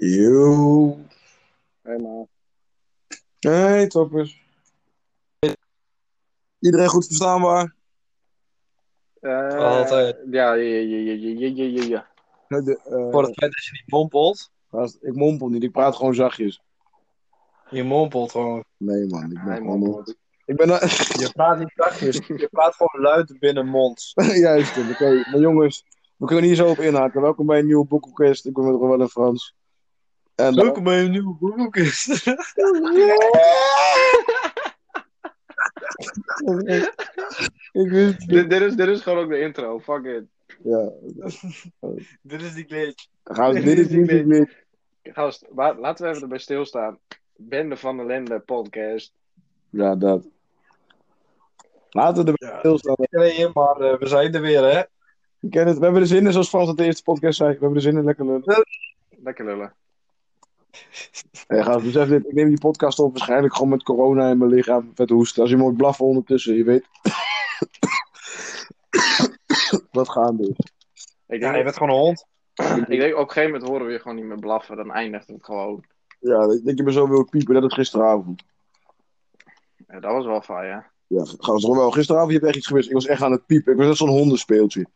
Yo. Helemaal. Hey, toppers. Iedereen goed verstaanbaar? Eh, Altijd. Ja, ja, ja, ja, ja, ja, ja, de, eh, Voor het feit dat je niet mompelt. ik mompel niet, ik praat gewoon zachtjes. Je mompelt gewoon. Nee man, ik ben Hij gewoon... mompelt. Ik ben... Je praat niet zachtjes. Je praat gewoon luid binnen mond. Juist, oké. Maar jongens, we kunnen hier zo op inhaken. Welkom bij een nieuwe boekenquest. Ik ben met Roel en Frans. En, Welkom bij een nieuwe boekenkist. ik wist het. Dit, dit, is, dit is gewoon ook de intro. Fuck it. Ja, Dit is die glitch. gaan we dit is niet Dit- niet. Gast, wa- laten we even erbij stilstaan. Bende van de Lende podcast. Ja, dat. Laten we erbij Ja. stilstaan. Nee, maar eh, we zijn er weer, hè? Ik ken het. We hebben er zin in, zoals Frans het de eerste podcast zei. We hebben er zin in, lekker lullen. Lekker lullen. Hey, gast, besef dit. Ik neem die podcast op waarschijnlijk gewoon met corona in mijn lichaam. Vet hoesten. Als je moet blaffen ondertussen, je weet. Wat gaan dus. Ik Ja, denk, je bent gewoon een hond. ik denk op een gegeven moment horen we je gewoon niet meer blaffen. Dan eindigt het gewoon. Ja, ik denk je me zo wil piepen. Dat is gisteravond. Ja, dat was wel fijn, ja. Ja, gast, wel. Gisteravond je hebt echt iets gemist. Ik was echt aan het piepen. Ik was net zo'n hondenspeeltje.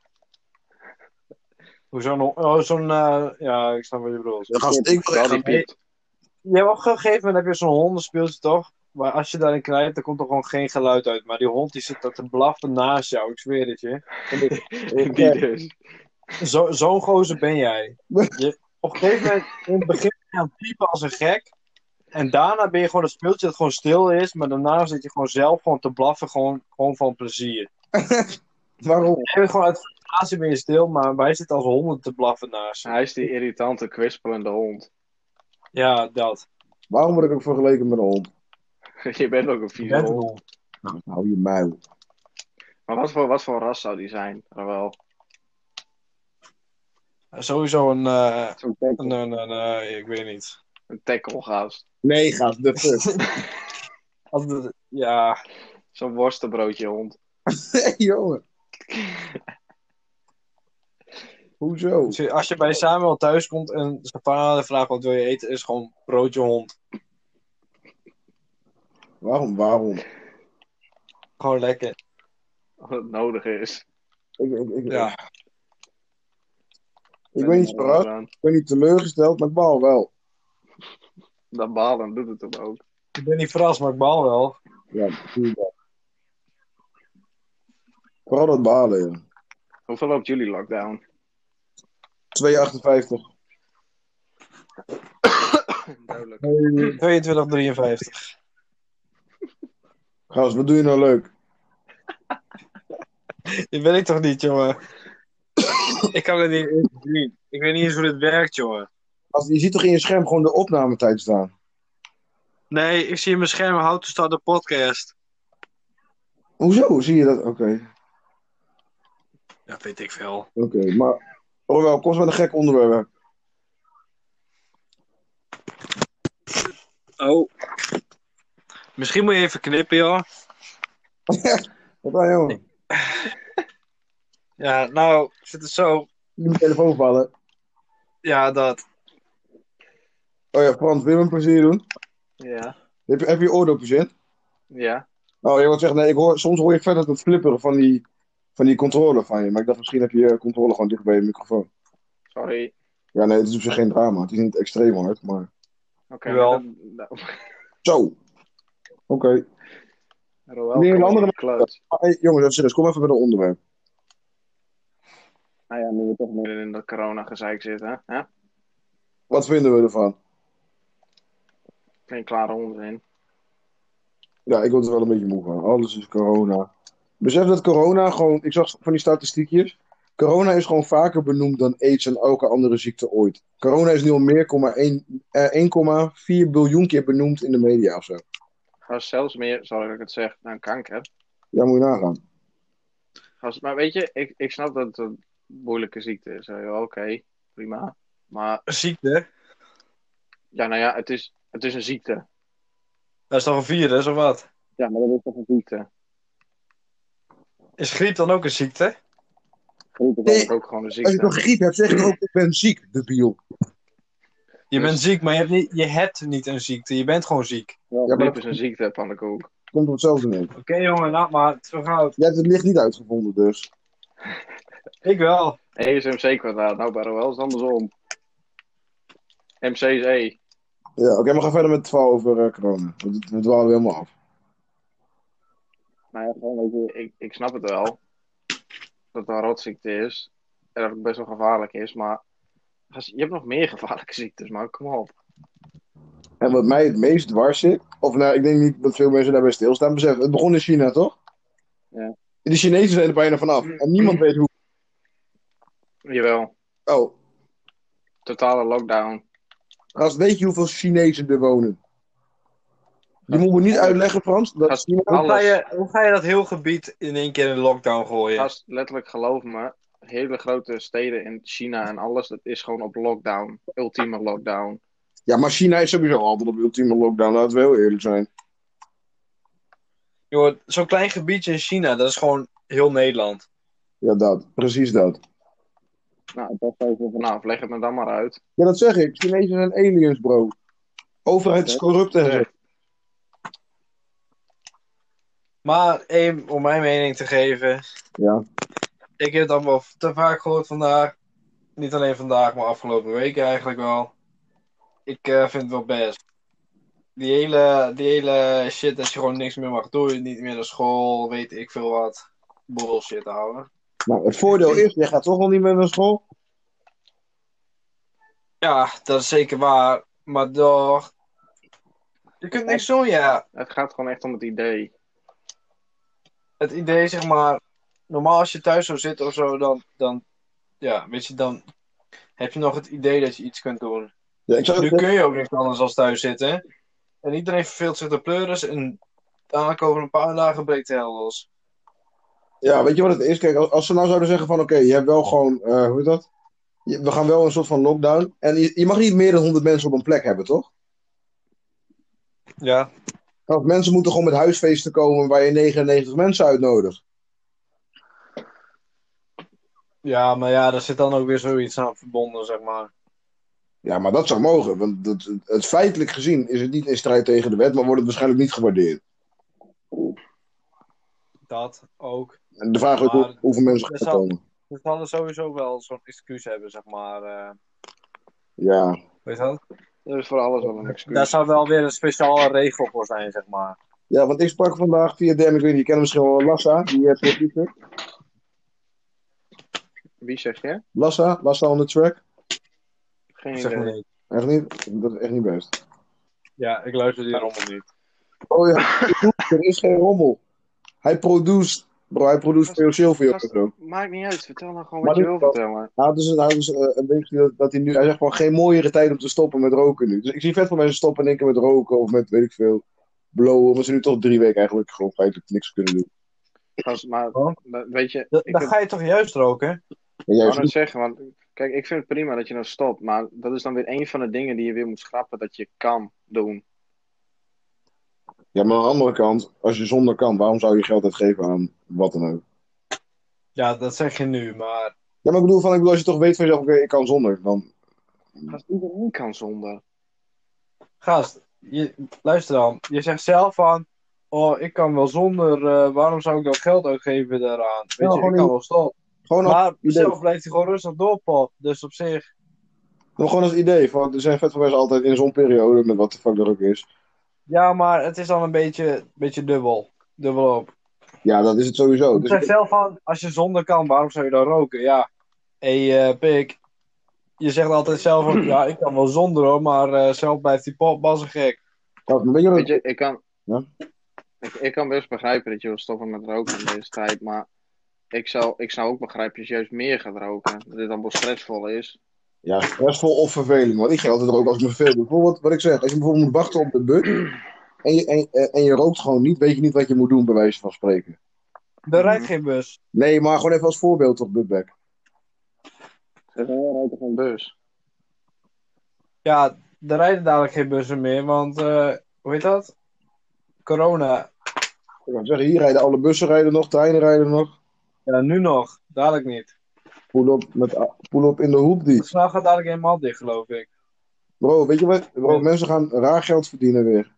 Hoezo nog? Oh, zo'n. eh, ja, ik snap wat je bedoelt. Ja, gast, ik wil echt hebt op een gegeven moment heb je zo'n hondenspeeltje toch? Maar als je daarin knijpt, dan komt er gewoon geen geluid uit. Maar die hond die zit daar te blaffen naast jou, ik zweer het je. Die dus. Zo- Zo'n gozer ben jij. Je, op een gegeven moment, in het begin ben je aan het piepen als een gek. En daarna ben je gewoon een speeltje dat gewoon stil is. Maar daarna zit je gewoon zelf gewoon te blaffen, gewoon, gewoon van plezier. Waarom? Je bent gewoon uit frustratie ben je stil, maar wij zitten als honden te blaffen naast. Hij is die irritante, kwispelende hond. Ja, dat. Waarom word ik ook vergeleken met een hond? Je bent ook een vieze hond. hond. Nou, hou je muil. Maar wat voor, wat voor ras zou die zijn? Wel. Sowieso een, eh, Zo'n een, een, een, eh, ik weet niet. een tackle gast. Nee, gast, de fuck. Als de- ja, Zo'n worstenbroodje hond. jongen. Hoezo? als je- als bij Samuel thuis komt en zijn vader vraagt wat wil je eten, is gewoon broodje hond. Waarom? Waarom? Gewoon lekker. Wat het nodig is. Ik, ik, ik, Ja. ik ben niet verrast, ik ben niet teleurgesteld, maar ik baal wel. Dat balen doet het hem ook. Ik ben niet verrast, maar ik baal wel. Ja, natuurlijk wel. Vooral dat balen, ja. Hoeveel loopt jullie lockdown? 2,58. Duidelijk. 22,53. Gast, wat doe je nou leuk? Die ben ik toch niet, jongen? ik kan het niet eens zien. Ik weet niet eens hoe dit werkt, jongen. Gast, je ziet toch in je scherm gewoon de opnametijd staan? Nee, ik zie in mijn scherm how to start a podcast. Hoezo? Zie je dat? Oké, Ja, weet ik veel. oké. Maar, oh wel, kost wel een gek onderwerp. Oh. Misschien moet je even knippen, joh. Wat dan, jongen? Ja, nou, zit het zo. Niet mijn telefoon vallen. Ja, dat. Oh ja, Frans, wil je me een plezier doen? Ja. Heb je, heb je oordopjes in? Ja. Oh, je wilt zeggen, nee, ik hoor, soms hoor je verder het flipperen van die, van die controller van je. Maar ik dacht, misschien heb je je controller gewoon dicht bij je microfoon. Sorry. Ja, nee, het is op zich geen drama. Het is niet extreem hard, maar... Oké. Maar dat- Zo. Oké. Roel, Nee, een andere- hey, jongens, serieus, kom even bij een onderwerp. Nou ja, nu we toch midden in dat corona-gezeik zitten. Hè? Wat vinden we ervan? Geen klare onzin. Ja, ik word er wel een beetje moe van. Alles is corona. Besef dat corona gewoon... Ik zag van die statistiekjes. Corona is gewoon vaker benoemd dan AIDS en elke andere ziekte ooit. Corona is nu al meer, komma één- eh, 1,4 biljoen keer benoemd in de media of zo. Gast, zelfs meer, dat ik het zeg, dan kanker. Ja, moet je nagaan. Gast, maar weet je, ik, ik snap dat het een moeilijke ziekte is. Oké, prima. Maar Ziekte? ja, nou ja, het is, het is een ziekte. Dat is toch een virus, of wat? Ja, maar dat is toch een ziekte? Is griep dan ook een ziekte? Griep is Nee. ook gewoon een Als je ziekte. toch griep hebt, zeg je ook, ik ben ziek, debiel. Je Dus- bent ziek, maar je hebt, niet, je hebt niet een ziekte. Je bent gewoon ziek. Ja, griep dat- is een ziekte, pannenkoek. Komt op hetzelfde neer. Oké jongen, laat maar. Het goud. Jij hebt het licht niet uitgevonden, dus. Ik wel. E is MC kwadraat. Nou, bij wel is het andersom. MC is E. Ja, oké, maar ga verder met het verhaal over eh, corona. We, we dwalen helemaal af. Nou ja, gewoon, weet je, ik, ik snap het wel. Dat het een rotziekte is. En dat het best wel gevaarlijk is. Maar je hebt nog meer gevaarlijke ziektes, man. Kom op. En wat mij het meest dwars zit, of nou, ik denk niet dat veel mensen daarbij stilstaan, besef, het begon in China, toch? Ja. De Chinezen zijn er bijna vanaf. En niemand weet hoe. Jawel. Oh, Totale lockdown. gast, weet je hoeveel Chinezen er wonen? Die moeten we niet uitleggen, Frans. Dat Gast, China... Hoe ga, je, hoe ga je dat heel gebied in één keer in de lockdown gooien? Gast, letterlijk geloof me. Hele grote steden in China en alles. Dat is gewoon op lockdown. Ultieme lockdown. Ja, maar China is sowieso altijd op ultieme lockdown, laten we heel eerlijk zijn. Joh, zo'n klein gebiedje in China, dat is gewoon heel Nederland. Ja, dat. Precies dat. Nou, dat even vanaf. Leg het me dan maar uit. Ja, dat zeg ik. Chinezen zijn aliens, bro. Overheid is corrupt en zo. Maar één, om mijn mening te geven. Ja. Ik heb het allemaal te vaak gehoord vandaag. Niet alleen vandaag, maar afgelopen weken eigenlijk wel. Ik eh, vind het wel best. Die hele, die hele shit dat je gewoon niks meer mag doen. Niet meer naar school, weet ik veel wat. Bullshit houden. Nou, het voordeel is, jij gaat toch wel niet meer naar school. Ja, dat is zeker waar. Maar toch. Je kunt niks doen, ja. Het gaat gewoon echt om het idee. Het idee, zeg maar. Normaal als je thuis zou zitten of zo, dan. dan ja, weet je, dan heb je nog het idee dat je iets kunt doen. Ja, ik zou Nu kun je ook niks anders dan thuis zitten. En iedereen verveelt zich de pleuris. En dadelijk over een paar dagen breekt de hel los. Ja, weet je wat het is? Kijk, als, als ze nou zouden zeggen van oké, je hebt wel gewoon, eh, hoe heet dat? We gaan wel een soort van lockdown. En je, je mag niet meer dan 100 mensen op een plek hebben, toch? Ja. Of mensen moeten gewoon met huisfeesten komen waar je 99 mensen uitnodigt. Ja, maar ja, daar zit dan ook weer zoiets aan verbonden, zeg maar. Ja, maar dat zou mogen. Want dat, het feitelijk gezien is het niet in strijd tegen de wet, maar wordt het waarschijnlijk niet gewaardeerd. Dat ook. En de vraag is Maar- hoe- hoeveel mensen gaan komen. We hadden sowieso wel zo'n excuus hebben, zeg maar. eh, Ja. weet je dat? Er is voor alles wel een excuus. Daar zou wel weer een speciale regel voor zijn, zeg maar. ja, want ik sprak vandaag via DM, ik weet niet, je kent hem misschien wel, Lassa, die uh, producer. Wie zeg je? Lassa, Lassa on the track. Geen Zeg idee. niet. Echt niet? Dat is echt niet best. Ja, ik luister die rommel niet. Oh ja, er is geen rommel. Hij produceert, bro, hij produceert veel Silvio zo. Maakt niet uit. Vertel nou gewoon Maar wat je wil vertellen. Had dus, dus eh, een beetje dat, dat hij nu, hij zegt gewoon geen mooiere tijd om te stoppen met roken nu. Dus ik zie vet veel mensen stoppen in één keer met roken of met weet ik veel, blowen. Omdat ze nu toch drie weken eigenlijk gewoon feitelijk niks kunnen doen. Gast, maar Oh. weet je, Da- ik dan heb- ga je toch juist roken? Maar Ik juist wou net niet. zeggen, want kijk, ik vind het prima dat je nou stopt, maar dat is dan weer een van de dingen die je weer moet schrappen dat je kan doen. Ja, maar aan de andere kant, als je zonder kan, waarom zou je geld uitgeven aan wat dan ook? Ja, dat zeg je nu, maar... Ja, maar ik bedoel, van, ik bedoel als je toch weet van jezelf, oké, ik kan zonder, dan... Gast, iedereen kan zonder. Gast, je, luister dan. Je zegt zelf van... Oh, ik kan wel zonder. eh, waarom zou ik dan geld uitgeven daaraan? Weet Ja, je, gewoon ik kan wel stoppen. Gewoon Maar idee. zelf blijft hij gewoon rustig doorpop. Dus op zich... Maar gewoon als idee, van, er zijn vet mensen altijd in zo'n periode, met wat de fuck dat ook is. Ja, maar het is dan een beetje, beetje dubbel. Dubbel op. Ja, dat is het sowieso. Je Dus zegt zelf van, als je zonder kan, waarom zou je dan roken? Ja, hé hey, eh, pik. Je zegt altijd zelf van, ja, ik kan wel zonder hoor, maar eh, zelf blijft die pop bassen gek. Maar weet je wat Weet je, ik kan, Ja? ik, ik kan best begrijpen dat je wil stoppen met roken in deze tijd, maar ik zou, ik zou ook begrijpen als je juist meer gaat roken. Dat dit dan wel stressvol is. Ja, stressvol of verveling. Want ik ga altijd roken als ik me verveel. Bijvoorbeeld, wat ik zeg, als je bijvoorbeeld moet wachten op de bus en je, en, en je rookt gewoon niet, weet je niet wat je moet doen, bij wijze van spreken. Er rijdt geen bus. Nee, maar gewoon even als voorbeeld toch, Budback. Zeg, ja, rijdt toch een bus? Ja, er rijden dadelijk geen bussen meer, want, eh, hoe heet dat? Corona. Ik wou zeggen, hier rijden alle bussen rijden nog, treinen rijden nog. Ja, nu nog. Dadelijk niet. Pull op, met, pull in de hoek die. Snel gaat dadelijk helemaal dicht, geloof ik. Bro, weet je wat? Bro, mensen gaan raar geld verdienen weer.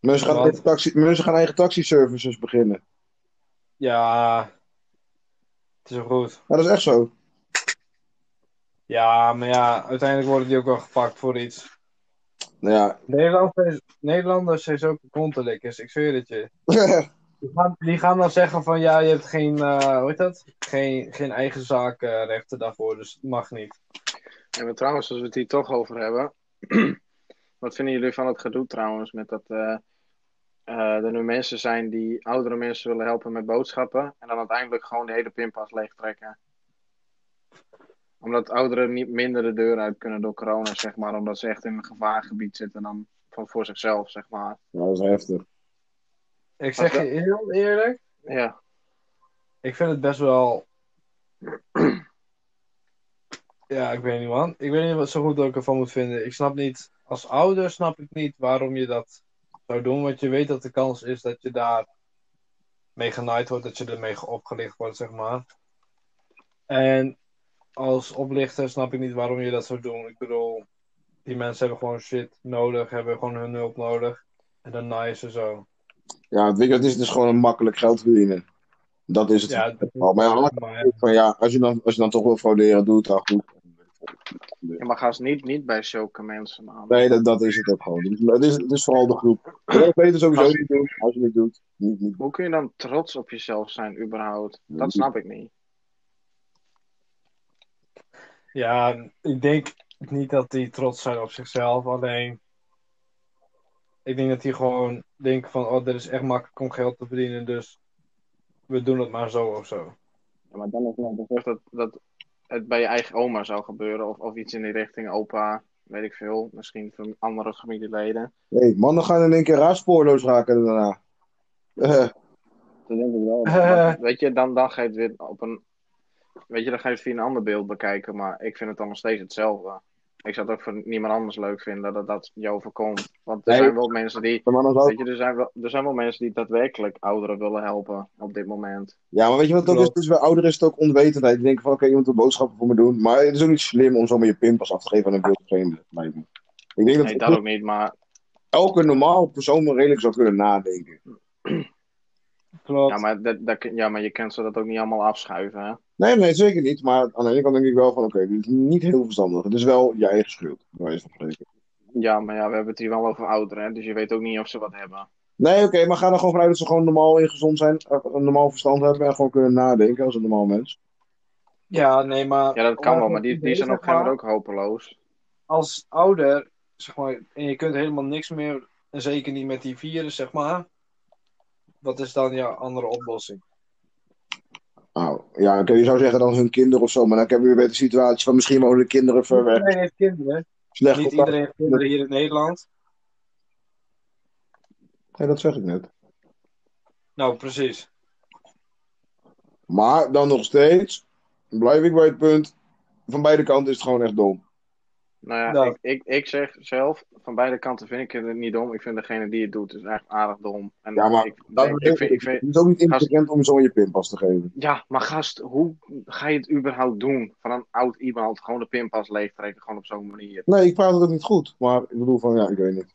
Mensen gaan, eigen taxi, mensen gaan eigen taxiservices beginnen. Ja, het is wel goed. Ja, dat is echt zo. Ja, maar ja, uiteindelijk worden die ook wel gepakt voor iets. Nou ja. Nederlanders, Nederlanders zijn zo kontelikkers, ik zweer het je. Die gaan, die gaan dan zeggen van ja, je hebt geen, eh, hoe heet dat? Geen, geen eigen zaakrechten daarvoor, dus het mag niet. En we trouwens, als we het hier toch over hebben. wat vinden jullie van het gedoe trouwens? Met dat eh, eh, er nu mensen zijn die oudere mensen willen helpen met boodschappen. En dan uiteindelijk gewoon de hele pinpas leegtrekken. Omdat ouderen niet minder de deur uit kunnen door corona, zeg maar. Omdat ze echt in een gevaargebied zitten dan van voor zichzelf, zeg maar. Ja, dat is heftig. Ik zeg je heel eerlijk, Ja, ik vind het best wel. Ja, ik weet niet man. Ik weet niet wat zo goed dat ik ervan moet vinden. Ik snap niet, als ouder snap ik niet waarom je dat zou doen. Want je weet dat de kans is dat je daar mee genaaid wordt, dat je ermee opgelicht wordt, zeg maar. En als oplichter snap ik niet waarom je dat zou doen. Ik bedoel, die mensen hebben gewoon shit nodig, hebben gewoon hun hulp nodig. En dan naaien ze zo. Ja, weet je, het is dus gewoon een makkelijk geld verdienen. Dat is het. Ja, dat- maar ja, maar van, ja, als je, dan, als je dan toch wil frauderen, doe het dan goed. Ja, maar ga eens niet, niet bij zulke mensen aan. Nee, dat, dat is het ook gewoon. Het is, het is, het is vooral de groep. Weet het sowieso niet doen. Als je het doet, niet, niet. Hoe kun je dan trots op jezelf zijn, überhaupt? Dat snap ik niet. Ja, ik denk niet dat die trots zijn op zichzelf. Alleen, ik denk dat die gewoon denken van, oh, dit is echt makkelijk om geld te verdienen, dus we doen het maar zo of zo. Ja, maar dan is het net alsof dat, dat het bij je eigen oma zou gebeuren. Of, of iets in die richting, opa, weet ik veel. Misschien van andere familieleden. Nee, mannen gaan in één keer raar spoorloos raken daarna. Dat denk ik wel. Weet je, dan, dan ga je het weer op een... Weet je, dan ga je het via een ander beeld bekijken. Maar ik vind het dan nog steeds hetzelfde. Ik zou het ook voor niemand anders leuk vinden dat dat je overkomt. Want er Nee. zijn wel mensen die... Weet je, er zijn, wel, er zijn wel mensen die daadwerkelijk ouderen willen helpen op dit moment. Ja, maar weet je wat het ook is? Dus bij ouderen is het ook onwetendheid. Die denken van, oké, iemand wil boodschappen voor me doen. Maar het is ook niet slim om zomaar je pinpas af te geven aan een wildvreemde. me. Ik denk dat, Nee, dat ook niet, maar elke normaal persoon redelijk zou kunnen nadenken. Klopt. Ja, maar, dat, dat, ja, maar je kunt ze dat ook niet allemaal afschuiven, hè? Nee, nee, zeker niet. Maar aan de ene kant denk ik wel van, oké, dit is niet heel verstandig. Het is wel je eigen schuld. bij. Ja, maar ja, we hebben het hier wel over ouderen, hè? dus je weet ook niet of ze wat hebben. Nee, oké, maar ga er gewoon vanuit dat ze gewoon normaal en gezond zijn. eh, Een normaal verstand hebben en gewoon kunnen nadenken als een normaal mens. Ja, nee, maar... Ja, dat kan wel, maar die, die zijn op een gegeven moment ook hopeloos. Als ouder, zeg maar, en je kunt helemaal niks meer, en zeker niet met die virus, zeg maar. Wat is dan jouw andere oplossing? Nou, ja, oké, je zou zeggen dan hun kinderen of zo. Maar dan heb je weer de situatie van misschien wonen de kinderen ver weg. Iedereen heeft kinderen. Slecht Niet iedereen heeft kinderen hier in Nederland. Nee, dat zeg ik net. Nou, precies. Maar dan nog steeds blijf ik bij het punt. Van beide kanten is het gewoon echt dom. Nou ja, Nou. Ik, ik, ik zeg zelf, van beide kanten vind ik het niet dom. Ik vind degene die het doet, is echt aardig dom. En Ja, maar ik, Dat denk- ik vind, ik vind, het is ook niet intelligent om zo je pinpas te geven. ja, maar gast, hoe ga je het überhaupt doen? Van een oud iemand gewoon de pinpas leegtrekken, gewoon op zo'n manier. Nee, ik praat het niet goed. Maar ik bedoel van, ja, ik weet niet.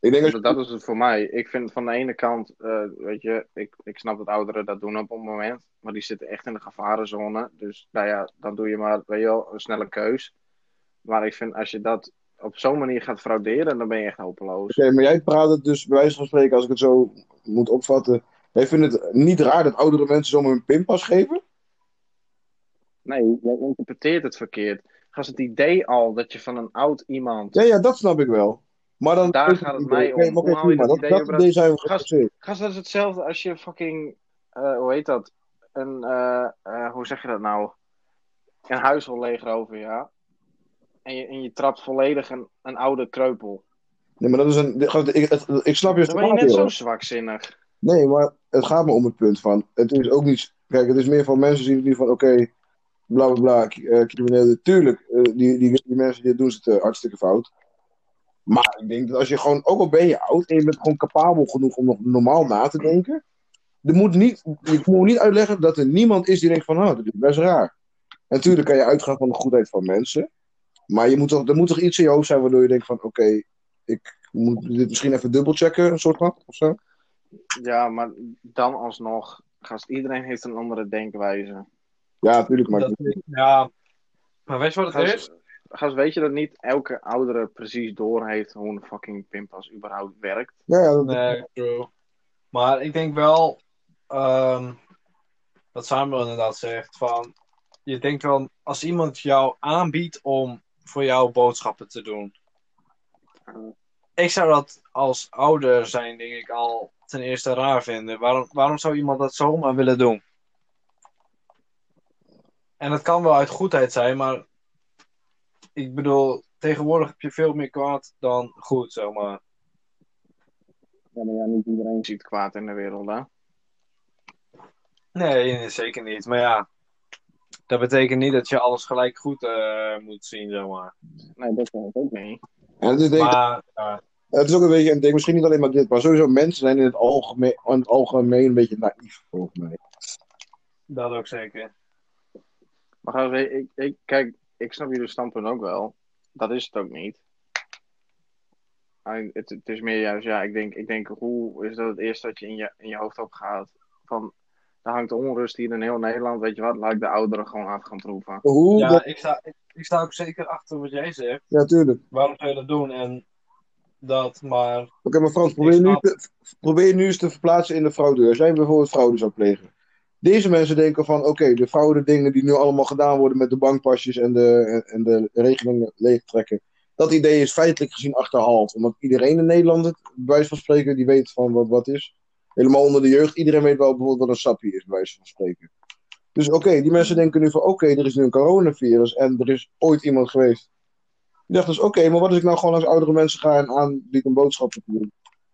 Ik denk dat Dat, dat is het voor mij. Ik vind van de ene kant, eh, weet je, ik, ik snap dat ouderen dat doen op een moment. Maar die zitten echt in de gevarenzone. Dus nou ja, dan doe je maar, weet je wel, een snelle keus. Maar ik vind als je dat op zo'n manier gaat frauderen, dan ben je echt hopeloos. Oké, maar jij praat het dus bij wijze van spreken, als ik het zo moet opvatten. Jij vindt het niet raar dat oudere mensen zomaar een pinpas geven? Nee, jij interpreteert het verkeerd. Gast, het idee al dat je van een oud iemand. Ja, ja, dat snap ik wel. Maar dan. Daar gaat het mij om. Oké, maar dat Dat, idee zijn we. Gast, dat is hetzelfde als je fucking. eh, hoe heet dat? Een. eh, eh, hoe zeg je dat nou? Een huis wil leegroven, ja. En je, en je trapt volledig een, een oude kreupel. Nee, maar dat is een. Ik, het- ik snap je Dan ben je net zo zwakzinnig. Nee, maar het gaat me om het punt van. Het is ook niet. Kijk, het is meer van mensen zien het niet van. Oké, bla bla bla. k- eh, criminelen. Tuurlijk, eh, die, die, die mensen die het doen, zitten hartstikke fout. Maar ik denk dat als je gewoon. Ook al ben je oud en je bent gewoon capabel genoeg om nog normaal na te denken. Er moet niet, je moet niet uitleggen dat er niemand is die denkt van. Oh, dat is best raar. En natuurlijk kan je uitgaan van de goedheid van mensen. Maar je moet toch, er moet toch iets in je hoofd zijn waardoor je denkt van, oké, ik moet dit misschien even dubbelchecken, een soort van, of zo. Ja, maar dan alsnog, gast, iedereen heeft een andere denkwijze. Ja, natuurlijk, maar... Dat ja. Maar weet je wat het is? Gast, weet je dat niet elke oudere precies doorheeft hoe een fucking pinpas überhaupt werkt? Ja, ja, dat- Nee, true. Maar ik denk wel, ehm wat Samuel inderdaad zegt, van je denkt wel, als iemand jou aanbiedt om voor jou boodschappen te doen. Ik zou dat als ouder zijn, denk ik, al ten eerste raar vinden. Waarom, waarom zou iemand dat zomaar willen doen? En het kan wel uit goedheid zijn, maar ik bedoel, tegenwoordig heb je veel meer kwaad dan goed, zeg maar. Ja, maar ja, niet iedereen ziet kwaad in de wereld, hè? Nee, zeker niet. Maar ja, dat betekent niet dat je alles gelijk goed eh, moet zien, zeg maar. Nee, dat kan ik ook niet. en het, is denk, ik- Maar het is ook een beetje, en ik denk misschien niet alleen maar dit, maar sowieso mensen zijn in het algemeen, in het algemeen een beetje naïef, volgens mij. dat ook zeker. Maar ik, ik, kijk, ik snap jullie standpunt ook wel. Dat is het ook niet. Het, het is meer juist, ja, ik denk, ik denk, hoe is dat het eerste wat je in je, in je hoofd opgaat? Van, er hangt onrust hier in heel Nederland, weet je wat, laat ik de ouderen gewoon af gaan proeven. Hoe? Ja, dat- ik sta, ik, ik sta ook zeker achter wat jij zegt. ja, tuurlijk. Waarom zou je dat doen? En dat, maar Oké, maar Frans, probeer, nu te, probeer nu eens te verplaatsen in de fraudeur. Als jij bijvoorbeeld fraude zou plegen. Deze mensen denken van, oké, de fraude dingen die nu allemaal gedaan worden met de bankpasjes en de, en de regelingen leegtrekken. Dat idee is feitelijk gezien achterhaald. Omdat iedereen in Nederland het, bij wijze van spreken, die weet van wat wat is. Helemaal onder de jeugd. Iedereen weet wel bijvoorbeeld wat een sappie is, bij wijze van spreken. Dus oké, die mensen denken nu van, oké, er is nu een coronavirus en er is ooit iemand geweest. Die dacht dus, oké, maar wat als ik nou gewoon langs oudere mensen ga en aanbied een boodschap te doen?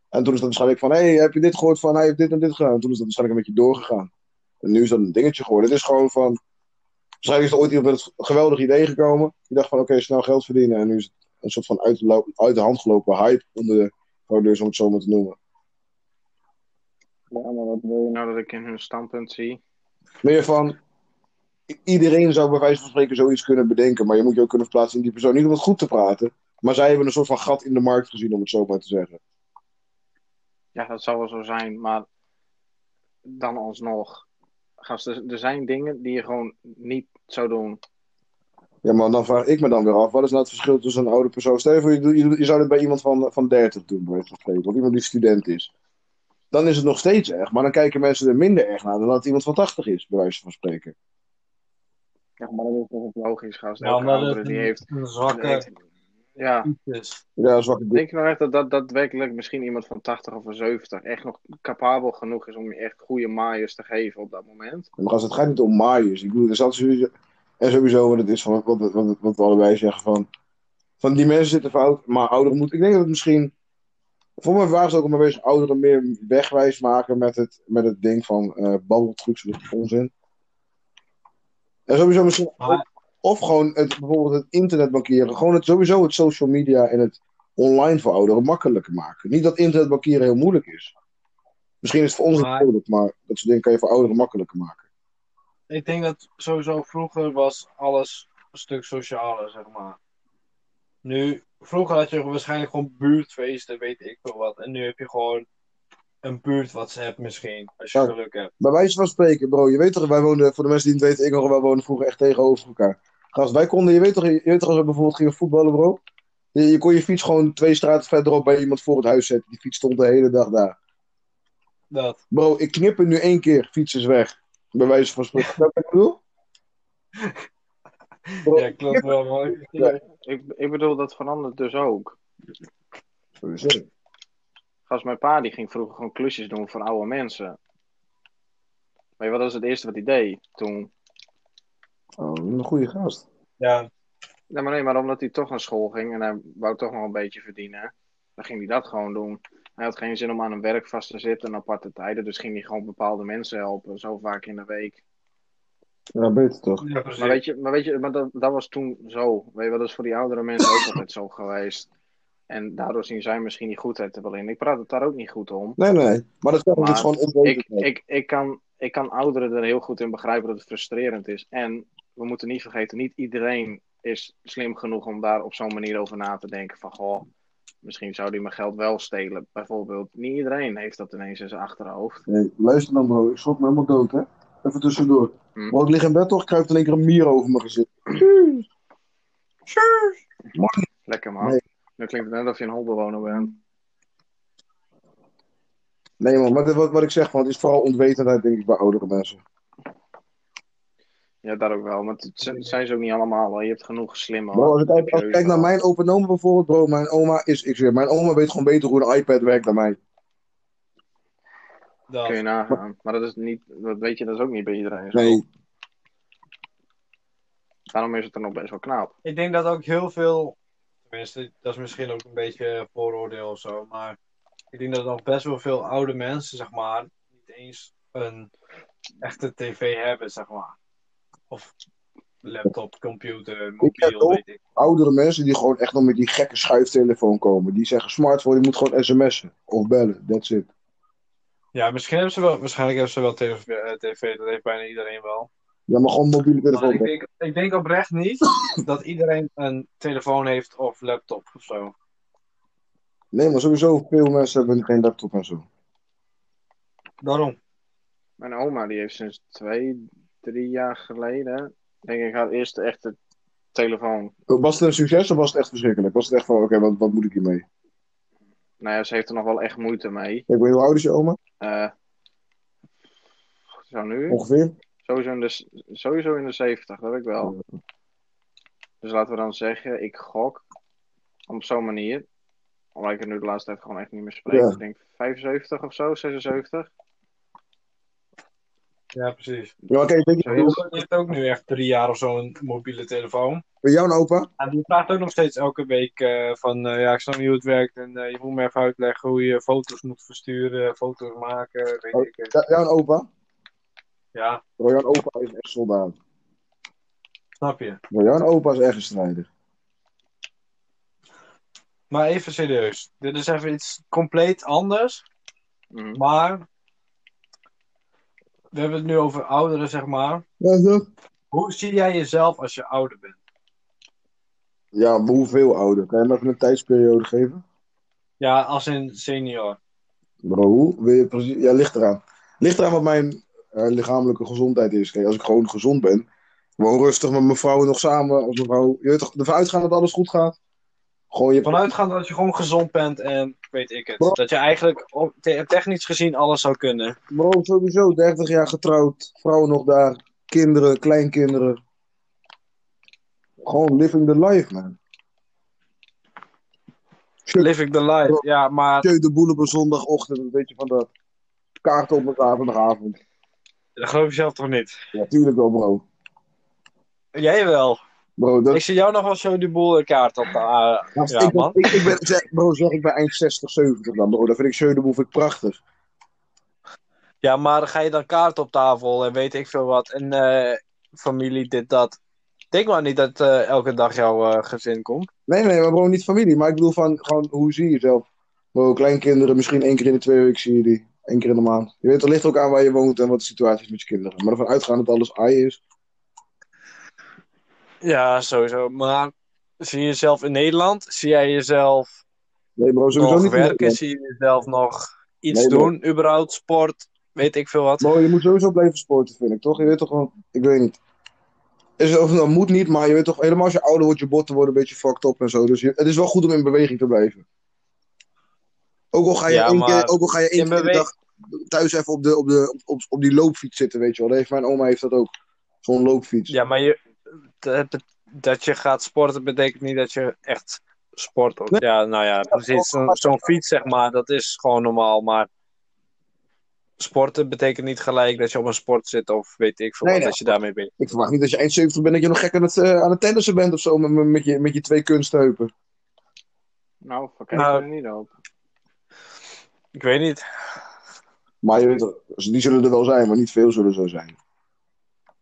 En toen is dat waarschijnlijk van, hé, hey, heb je dit gehoord van, hij heeft dit en dit gedaan. En toen is dat waarschijnlijk een beetje doorgegaan. En nu is dat een dingetje geworden. Het is gewoon van, waarschijnlijk is er ooit iemand met een geweldig idee gekomen. Die dacht van, oké, snel geld verdienen. En nu is het een soort van uit de, hand gelopen hype onder de fraudeurs, om het zo maar te noemen. Ja, maar wat wil je nou dat ik in hun standpunt zie? Meer van, iedereen zou bij wijze van spreken zoiets kunnen bedenken. Maar je moet je ook kunnen verplaatsen in die persoon. Niet om het goed te praten. Maar zij hebben een soort van gat in de markt gezien, om het zo maar te zeggen. Ja, dat zou wel zo zijn, maar dan alsnog. Gast, er, zijn dingen die je gewoon niet zou doen. Ja, maar dan vraag ik me dan weer af, wat is nou het verschil tussen een oude persoon? Stel je voor, je zou dit bij iemand van, van 30 doen, bij wijze van spreken, of iemand die student is. Dan is het nog steeds erg, maar dan kijken mensen er minder erg naar dan dat iemand van 80 is, bij wijze van spreken. Ja, maar dat is toch ook logisch, gast. ja, Elke het die een, heeft... een zwakke heeft- Ja. Ja, zwakke denk je nou echt dat, dat daadwerkelijk misschien iemand van 80 of van 70 echt nog capabel genoeg is om je echt goede maaiers te geven op dat moment? Maar als het gaat niet om maaiers, ik bedoel, er zat sowieso, en sowieso wat het is, van, wat, wat, wat, wat we allebei zeggen van, van die mensen zitten fout, maar ouderen moeten, ik denk dat het misschien, voor mij waren ze ook maar bezig ouderen meer wegwijs maken met het, met het ding van eh babbeltrucs, is onzin. En sowieso misschien Maar- Of gewoon het, bijvoorbeeld het internetbankieren. Gewoon het, sowieso het social media en het online voor ouderen makkelijker maken. Niet dat internetbankieren heel moeilijk is. Misschien is het voor ons Maar- moeilijk, maar dat soort dingen kan je voor ouderen makkelijker maken. Ik denk dat sowieso vroeger was alles een stuk socialer, zeg maar. Nu, vroeger had je waarschijnlijk gewoon buurtfeesten, weet ik veel wat. En nu heb je gewoon een buurt WhatsApp misschien, als je Ja. geluk hebt. Bij wijze van spreken, bro, je weet toch, wij woonden, voor de mensen die het weten, ik nog wij woonden vroeger echt tegenover elkaar. Gast, wij konden, je weet toch, je weet toch als we bijvoorbeeld gingen voetballen, bro? Je, je kon je fiets gewoon twee straten verderop bij iemand voor het huis zetten. Die fiets stond de hele dag daar. Dat. Bro, ik knip het nu één keer, fiets is weg. Bij wijze van spreken. Wat ik bedoel? Ja, klopt wel, mooi. Ja. Ik, ik bedoel, dat verandert dus ook. Sowieso. Gast, mijn pa die ging vroeger gewoon klusjes doen voor oude mensen. Weet je wat was het eerste wat hij deed toen? Oh, een goede gast. Ja, Nee, maar nee, maar omdat hij toch naar school ging en hij wou toch nog een beetje verdienen, dan ging hij dat gewoon doen. Hij had geen zin om aan een werk vast te zitten en aparte tijden, dus ging hij gewoon bepaalde mensen helpen, zo vaak in de week. Ja, beter toch? ja precies. Maar weet je, maar weet je maar dat, dat was toen zo. Weet je, wel, dat is voor die oudere mensen ook altijd zo geweest. En daardoor zien zij misschien die goedheid er wel in. Ik praat het daar ook niet goed om. Nee, nee. Maar dat is Maar gewoon Ik, ik, ik, kan, ik kan ouderen er heel goed in begrijpen dat het frustrerend is. En we moeten niet vergeten, niet iedereen is slim genoeg om daar op zo'n manier over na te denken. Van goh, misschien zou die mijn geld wel stelen. Bijvoorbeeld, niet iedereen heeft dat ineens in zijn achterhoofd. Nee, luister dan bro, ik schrok me helemaal dood hè. Even tussendoor. Hm. Bro, ik lig in bed toch, kruipt in één keer een mier over mijn gezicht. Lekker man. Nee. Nu klinkt het net alsof je een holbewoner bent. Nee man, maar dit- wat, wat ik zeg, van, het is vooral onwetendheid denk ik bij oudere mensen. Ja, dat ook wel. Maar het zijn- het zijn ze ook niet allemaal. Hoor. Je hebt genoeg slimme. Bro, als ik, kijk- als ik kijk naar mij. mijn opa en oma bijvoorbeeld, bro, mijn oma is, ik zeg, mijn oma weet gewoon beter hoe een iPad werkt dan mij. Dat. Kun je nagaan. Maar dat is niet, dat weet je, dat is ook niet bij iedereen. zo. Nee, Daarom is het er nog best wel knap. Ik denk dat ook heel veel. Tenminste, dat is misschien ook een beetje vooroordeel of zo. Maar ik denk dat nog best wel veel oude mensen, zeg maar, niet eens een echte tv hebben, zeg maar. Of laptop, computer, heb mobiel, ook- weet ik. oudere mensen die gewoon echt nog met die gekke schuiftelefoon komen. Die zeggen smartphone, die moet gewoon sms'en of bellen, that's it. Ja, misschien hebben ze wel, waarschijnlijk hebben ze wel tv, eh, tv, dat heeft bijna iedereen wel. Ja, maar gewoon mobiele telefoon. ik denk, ik denk oprecht niet dat iedereen een telefoon heeft of laptop of zo. Nee, maar sowieso veel mensen hebben geen laptop en zo. Daarom. Mijn oma die heeft sinds twee, drie jaar geleden, denk ik, haar eerste echte telefoon. Was het een succes of was het echt verschrikkelijk? Was het echt van, oké, wat, wat moet ik hiermee? Nou ja, ze heeft er nog wel echt moeite mee. Ik weet hoe oud is je oma? Eh zo nu? Ongeveer? Sowieso in, de, sowieso in de 70, dat weet ik wel. Dus laten we dan zeggen, ik gok op zo'n manier. Omdat ik het nu de laatste tijd gewoon echt niet meer spreek. Ja. Ik denk 75 of zo, 76. Ja, precies. Ja, oké, denk je, heeft ook nu echt drie jaar of zo een mobiele telefoon. Bij jou een opa? En die vraagt ook nog steeds elke week eh, van, eh, ja, ik snap niet hoe het werkt. En eh, je moet me even uitleggen hoe je foto's moet versturen, foto's maken, weet Oh. ik het. Ja, jou een opa? Ja, Bro, jouw opa is echt soldaat. snap je. Bro, jouw opa is echt een strijder. Maar even serieus. Dit is even iets compleet anders. Mhm. Maar, we hebben het nu over ouderen, zeg maar. Ja, zo. Hoe zie jij jezelf als je ouder bent? Ja, maar hoeveel ouder? Kan je me even een tijdsperiode geven? Ja, als een senior. Bro, hoe? Wil je precies... Ja, ligt eraan. Ligt eraan wat mijn eh, lichamelijke gezondheid is. Kijk, als ik gewoon gezond ben, gewoon rustig met mijn vrouw nog samen, als mijn vrouw... Je weet toch, ervan uitgaan dat alles goed gaat? Gewoon je... Vanuitgaand dat je gewoon gezond bent en weet ik het. Bro. Dat je eigenlijk op- te- technisch gezien alles zou kunnen. Bro, sowieso 30 jaar getrouwd, vrouw nog daar, kinderen, kleinkinderen. Gewoon living the life, man. Living the life. Ja, maar Jeu de boel op een zondagochtend, een beetje van dat. Kaarten op een zaterdagavond. dat geloof je zelf toch niet? Ja, tuurlijk wel, bro. Jij wel. Bro, dat, Ik zie jou nog wel zo die boel kaart op. de Als ja, ik, man. Ik, ik ben, zeg, bro, zeg ik ben eind 60, 70 dan, bro. Dat vind ik Jeu de boel vind ik prachtig. Ja, maar ga je dan kaart op tafel en weet ik veel wat. En eh, familie, dit, dat. Denk maar niet dat eh, elke dag jouw eh, gezin komt. Nee, nee, maar bro, niet familie. Maar ik bedoel van, gewoon, hoe zie je jezelf? Bro, kleinkinderen, misschien één keer in de twee weken zie je die. Eén keer in de maand. Je weet, het ligt ook aan waar je woont en wat de situatie is met je kinderen. Maar ervan uitgaan dat alles ai is. Ja, sowieso. Maar zie je jezelf in Nederland? Zie jij jezelf Nee, bro, sowieso nog niet. werken? Zie je jezelf nog iets Nee, doen? Überhaupt sport? Weet ik veel wat. Bro, je moet sowieso blijven sporten, vind ik, toch? Je weet toch gewoon, ik weet niet. Is, of, dat moet niet, maar je weet toch, helemaal als je ouder wordt, je botten worden een beetje fucked up en zo. Dus je, het is wel goed om in beweging te blijven. Ook al ga je Ja, één keer, ook al ga je één keer de dag thuis even op, de, op, de, op, die loopfiets zitten, weet je wel. Dat heeft, mijn oma heeft dat ook. Zo'n loopfiets. Ja, maar je, dat, dat je gaat sporten betekent niet dat je echt sport. Nee. Ja, nou ja, precies. Zo'n zo'n fiets, zeg maar, dat is gewoon normaal. Maar sporten betekent niet gelijk dat je op een sport zit of weet ik veel Nee, wat, nee. dat je daarmee bent. Ik verwacht niet dat je eind 70 bent dat je nog gek aan het, eh, aan het tennissen bent of zo met, met, je, met je twee kunstheupen. Nou, verkijk Nou. er niet op. Ik weet niet. Maar je weet toch, die zullen er wel zijn, maar niet veel zullen zo zijn.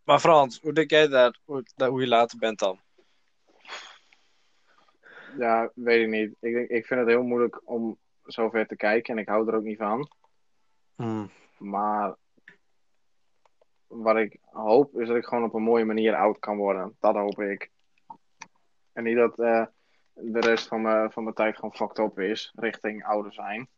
Maar Frans, hoe denk jij dat, hoe, je later bent dan? Ja, weet ik niet. Ik, denk, ik vind het heel moeilijk om zover te kijken en ik hou er ook niet van. Hmm. Maar wat ik hoop is dat ik gewoon op een mooie manier oud kan worden. Dat hoop ik. En niet dat eh, de rest van mijn, van mijn tijd gewoon fucked up is, richting ouder zijn.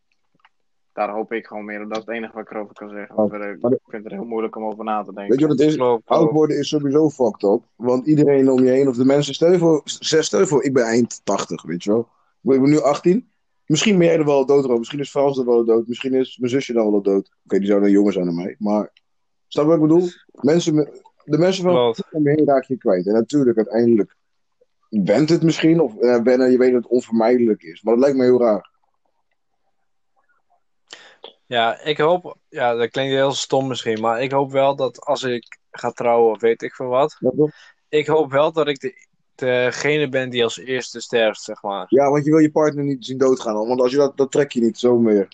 Daar hoop ik gewoon meer op. Dat is het enige wat ik erover kan zeggen. Ik vind het heel moeilijk om over na te denken. Weet je wat het is? Oud worden is sowieso fucked up. Want iedereen om je heen, of de mensen, stel je voor, stel je voor ik ben eind 80, weet je wel. Ik ben nu 18. Misschien ben jij er wel dood, Rob. Misschien is Frans er wel dood. Misschien is mijn zusje dan wel dood. Oké, die zou dan jonger zijn dan mij. Maar, snap je wat ik bedoel? Mensen, met- de mensen van Klopt. om je heen raak je kwijt. En natuurlijk, uiteindelijk bent het misschien, of eh, wennen, je weet dat het onvermijdelijk is. Maar dat lijkt me heel raar. Ja, ik hoop, ja, dat klinkt heel stom misschien, maar ik hoop wel dat als ik ga trouwen of weet ik veel wat, ik hoop wel dat ik de, degene ben die als eerste sterft, zeg maar. Ja, want je wil je partner niet zien doodgaan. Want als je dat, dat trek je niet zo meer.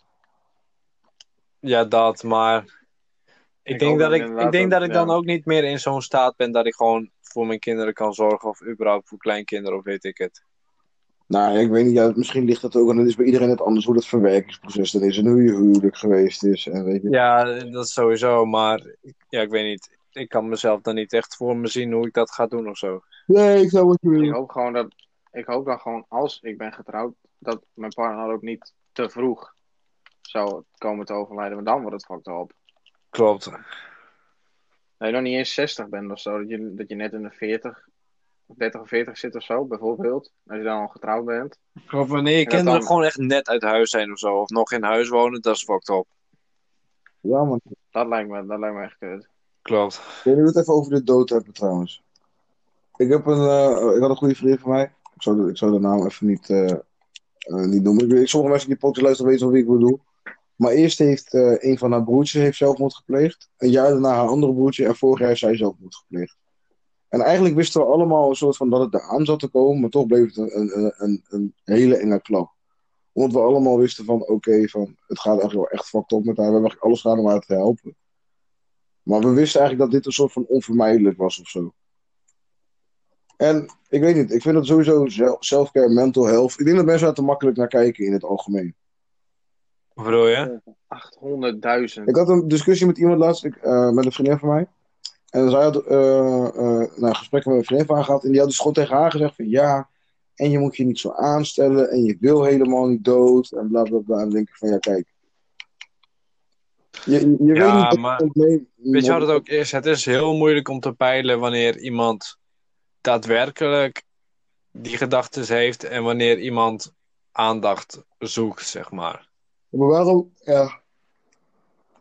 Ja, dat, maar ik Ik denk dat dat ik, ik denk dat- dat ik dan ja. ook niet meer in zo'n staat ben dat ik gewoon voor mijn kinderen kan zorgen of überhaupt voor kleinkinderen of weet ik het. Nou, ik weet niet, ja, misschien ligt dat ook, en het is bij iedereen het anders hoe dat verwerkingsproces dan is en hoe je huwelijk geweest is. En weet je. Ja, dat is sowieso, maar ja, ik weet niet. Ik kan mezelf dan niet echt voor me zien hoe ik dat ga doen of zo. Nee, ik zou wat Ik willen. hoop gewoon dat. Ik hoop dan gewoon, als ik ben getrouwd, dat mijn partner ook niet te vroeg zou komen te overlijden. Want dan wordt het fucked up. Klopt. Dat je nog niet eens 60 bent of zo. Dat je, dat je net in de 40, 30 of 40 zit of zo, bijvoorbeeld. Als je dan al getrouwd bent. Of wanneer je kinderen dan- gewoon echt net uit huis zijn of zo, of nog in huis wonen, dat is fucked up. Ja, man. Dat lijkt me, dat lijkt me echt kut. Klopt. Ik wil het even over de dood hebben trouwens. Ik, heb een, eh, ik had een goede vriend van mij. Ik zou ik zou de naam even niet, eh, eh, niet noemen. Ik weet, sommige mensen die podcast luisteren weten wie ik bedoel. Maar eerst heeft een van haar broertjes heeft zelfmoord gepleegd. Een jaar daarna haar andere broertje. En vorig jaar heeft zij zelfmoord gepleegd. En eigenlijk wisten we allemaal een soort van dat het eraan zat te komen. Maar toch bleef het een, een, een, hele enge klap. Omdat we allemaal wisten van oké, van het gaat eigenlijk wel echt fucked op met haar. We hebben alles gedaan om haar te helpen. Maar we wisten eigenlijk dat dit een soort van onvermijdelijk was of zo. En ik weet niet, ik vind dat sowieso self-care, mental health. Ik denk dat mensen daar te makkelijk naar kijken in het algemeen. Wat bedoel je? 800.000. Ik had een discussie met iemand laatst, ik, eh, met een vriendin van mij. En zij had eh eh nou, gesprekken met een vriendin van haar gehad. En die had dus gewoon tegen haar gezegd van ja, en je moet je niet zo aanstellen. En je wil helemaal niet dood. En bla bla bla. En dan denk ik van ja, kijk. Je, Ja, weet niet maar- je ontneemt. Weet je wat het ook is? Het is heel moeilijk om te peilen wanneer iemand daadwerkelijk die gedachten heeft en wanneer iemand aandacht zoekt, zeg maar. Maar waarom? Ja.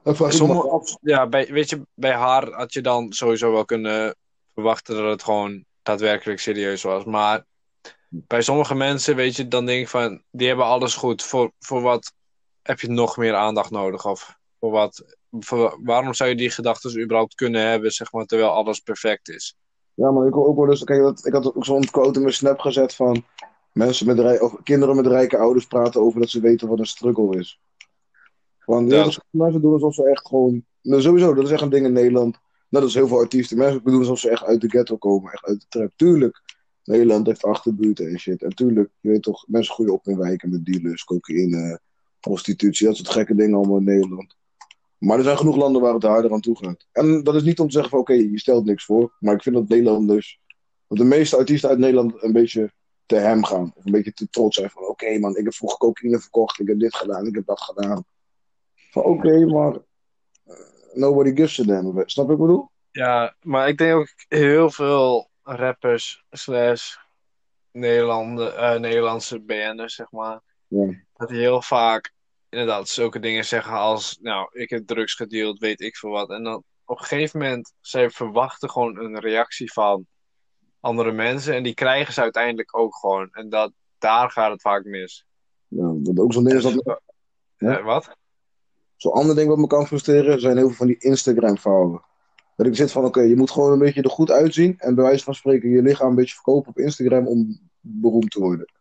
Sommige-. Ja, bij, weet je, bij haar had je dan sowieso wel kunnen verwachten dat het gewoon daadwerkelijk serieus was. Maar bij sommige mensen, weet je, dan denk ik van, die hebben alles goed. Voor, voor wat heb je nog meer aandacht nodig? Of voor wat, voor, waarom zou je die gedachten überhaupt kunnen hebben, zeg maar, terwijl alles perfect is? Ja, maar ik hoor ook wel dus, kijk, dat, ik had ook zo'n quote in mijn snap gezet van mensen met rij, of kinderen met rijke ouders praten over dat ze weten wat een struggle is. Want Ja. mensen doen alsof ze echt gewoon, nou, sowieso, dat is echt een ding in Nederland. Dat is heel veel artiesten. Mensen doen alsof ze echt uit de ghetto komen, echt uit de trap. Tuurlijk, Nederland heeft achterbuurten en shit. En tuurlijk, je weet toch, mensen groeien op in wijken met dealers, cocaïne, prostitutie, dat soort gekke dingen allemaal in Nederland. Maar er zijn genoeg landen waar het harder aan toe gaat. En dat is niet om te zeggen van oké, je stelt niks voor. Maar ik vind dat Nederlanders, dat de meeste artiesten uit Nederland een beetje te hem gaan. Of een beetje te trots zijn van oké man, ik heb vroeger cocaïne verkocht, ik heb dit gedaan, ik heb dat gedaan. Van oké, maar eh, nobody gives a damn. Snap je wat ik bedoel? Ja, maar ik denk ook heel veel rappers slash eh, Nederlandse BN'ers, zeg maar, Ja. dat die heel vaak inderdaad zulke dingen zeggen als, nou, ik heb drugs gedeeld, weet ik veel wat. En dan op een gegeven moment, zij verwachten gewoon een reactie van andere mensen en die krijgen ze uiteindelijk ook gewoon. En dat, daar gaat het vaak mis. Ja, dat ook zo'n ding is dat Ja. Eh, wat? Zo'n ander ding wat me kan frustreren zijn heel veel van die Instagram-vrouwen. Dat ik zit van, oké, je moet gewoon een beetje er goed uitzien. En bij wijze van spreken je lichaam een beetje verkopen op Instagram om beroemd te worden.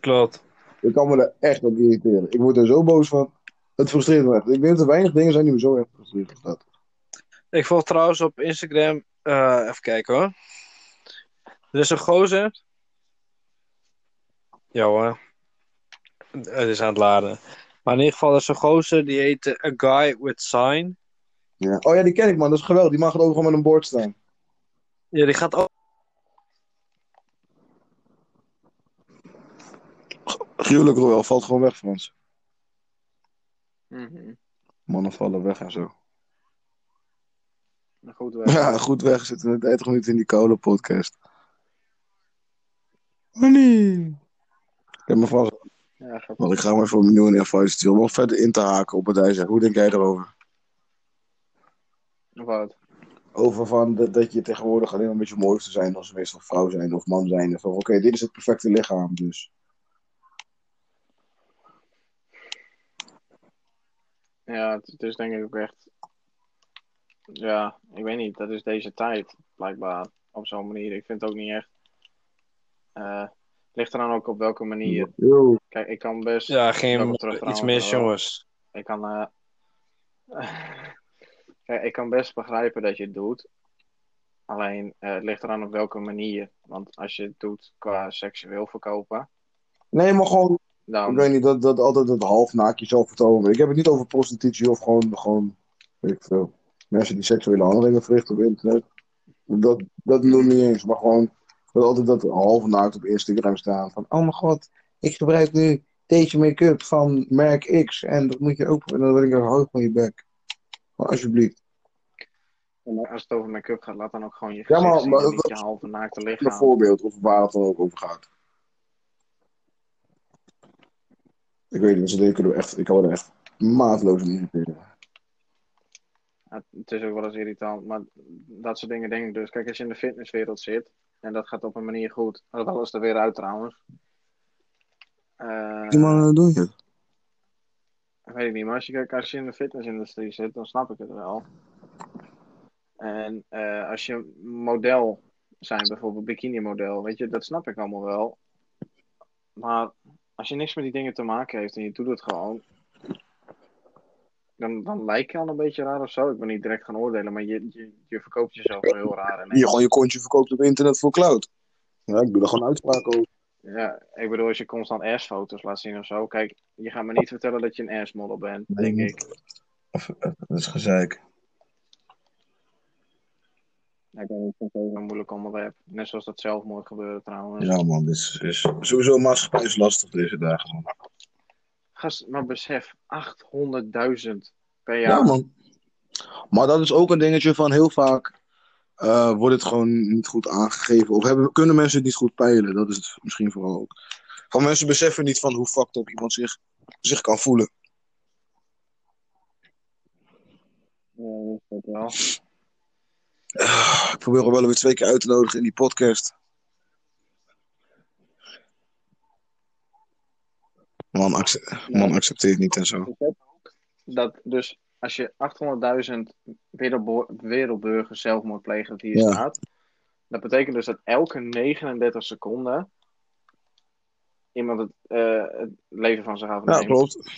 Klopt. Ik kan me er echt op irriteren. Ik word er zo boos van. Het frustreert me echt. Ik denk dat er weinig dingen zijn die me zo erg frustreren als dat. Ik volg trouwens op Instagram. eh, even kijken hoor. Er is een gozer. Ja hoor. Het is aan het laden. Maar in ieder geval, er is een gozer die heet eh, A Guy with Sign. Ja. Oh ja, die ken ik man. Dat is geweldig. Die mag er ook gewoon met een bord staan. Ja, die gaat ook. Gruwelijk wel, valt gewoon weg, Frans. Mhm. Mannen vallen weg en zo. Maar Goed weg. Ja, goed weg. Zitten we 30 minuten in die koude podcast. Nee. Ik heb mijn vrouw Ja, Want ik ga hem even op nieuwe invite sturen. Om nog verder in te haken op wat hij zegt. Hoe denk jij erover? Wat? Over van dat, dat je tegenwoordig alleen maar met je mooi hoeft te zijn als meestal vrouw zijn of man zijn. Van oké, dit is het perfecte lichaam dus. Ja, het, het is denk ik ook echt. Ja, ik weet niet. Dat is deze tijd, blijkbaar. Op zo'n manier. Ik vind het ook niet echt. eh het ligt er dan ook op welke manier. Kijk, ik kan best. Ja, geen iets mis, jongens. Ik kan. eh Kijk, ik kan best begrijpen dat je het doet. Alleen, eh, het ligt eraan op welke manier. Want als je het doet qua seksueel verkopen, Nee, maar gewoon, ik dan. weet niet, dat, dat altijd het half naakt jezelf vertonen. Ik heb het niet over prostitutie of gewoon, gewoon weet ik veel. Mensen die seksuele handelingen verrichten op internet. Dat, dat noem ik niet eens, maar gewoon dat altijd dat half naakt op Instagram staan. Van, oh mijn god, ik gebruik nu deze make-up van merk X. En dat moet je ook, en dan denk ik, hou van je bek. Maar alsjeblieft. Als het over make-up gaat, laat dan ook gewoon je Ja, gezicht maar- zien, maar niet dat- je halve naakte Een lichaam. voorbeeld, of waar het dan ook over gaat. Ik weet niet, ze er echt, ik kan er echt maatloos in irriteren. Ja, het is ook wel eens irritant, maar dat soort dingen denk ik dus. Kijk, als je in de fitnesswereld zit, en dat gaat op een manier goed, dat alles er weer uit trouwens. Die mannen doen het. weet ik niet, maar als je, als je in de fitnessindustrie zit, dan snap ik het wel. En eh, als je model zijn, bijvoorbeeld bikini model, weet je, dat snap ik allemaal wel. Maar als je niks met die dingen te maken heeft en je doet het gewoon, dan, dan lijk je al een beetje raar of zo. Ik ben niet direct gaan oordelen, maar je, je, je verkoopt jezelf wel heel raar. En Je gewoon je kontje verkoopt op internet voor cloud. Ja, ik doe er gewoon uitspraken over. Ja, ik bedoel, als je constant ass-foto's laat zien of zo. Kijk, je gaat me niet vertellen dat je een ass-model bent, denk ik. Dat is gezeik. Ik denk dat het een moeilijk onderwerp. Net zoals dat zelfmoord gebeurde trouwens. Ja man, dit is, is sowieso maatschappij is lastig deze dagen man. Gast, maar besef, 800.000 per jaar. Ja man. Maar dat is ook een dingetje van heel vaak eh, wordt het gewoon niet goed aangegeven. Of hebben, kunnen mensen het niet goed peilen. Dat is het misschien vooral ook. Van mensen beseffen niet van hoe fucked up iemand zich, zich kan voelen. Ja, dat is het Ik probeer hem wel weer twee keer uit te nodigen in die podcast. Man, acce- man accepteert niet en zo. Dat dus als je 800.000 wereldbo- wereldburgers zelfmoord plegen, dat hier Ja. staat. Dat betekent dus dat elke 39 seconden iemand het, eh, het leven van zich Ja, afneemt. klopt.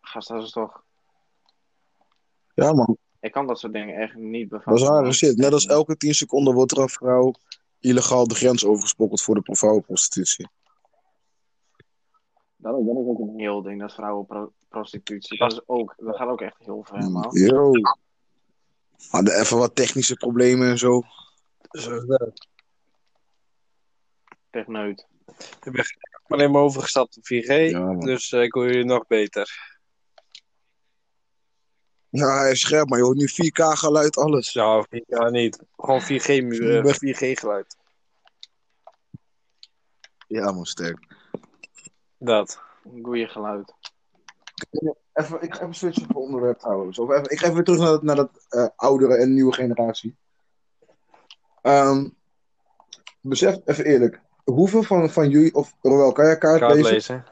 Gast, dat is toch... Ja man, Ik kan dat soort dingen echt niet dat bevatten. is rare shit. Net als elke 10 seconden wordt er een vrouw illegaal de grens overgesprokkeld voor de vrouwenprostitutie. Dat, dat is ook een heel ding, dat vrouwenprostitutie. Dat, is ook, dat gaat ook echt heel ver, man. Yo. Hadden even wat technische problemen en zo. Zo, Techneut. Ik ben alleen maar overgestapt op 4G, Ja, man. dus eh, ik hoor jullie nog beter. Ja, hij is scherp, maar je hoort nu 4K geluid, alles. Ja, ja niet. Gewoon 4G, mu- eh, 4G geluid. Ja, man, sterk. Dat. Een goeie geluid. Even, ik ga even switchen van onderwerp trouwens. Of even, ik ga even terug naar dat, naar dat eh, oudere en nieuwe generatie. Ehm, besef even eerlijk. Hoeveel van, van jullie, of Roel, kan jij kaart, Kaart lezen? lezen.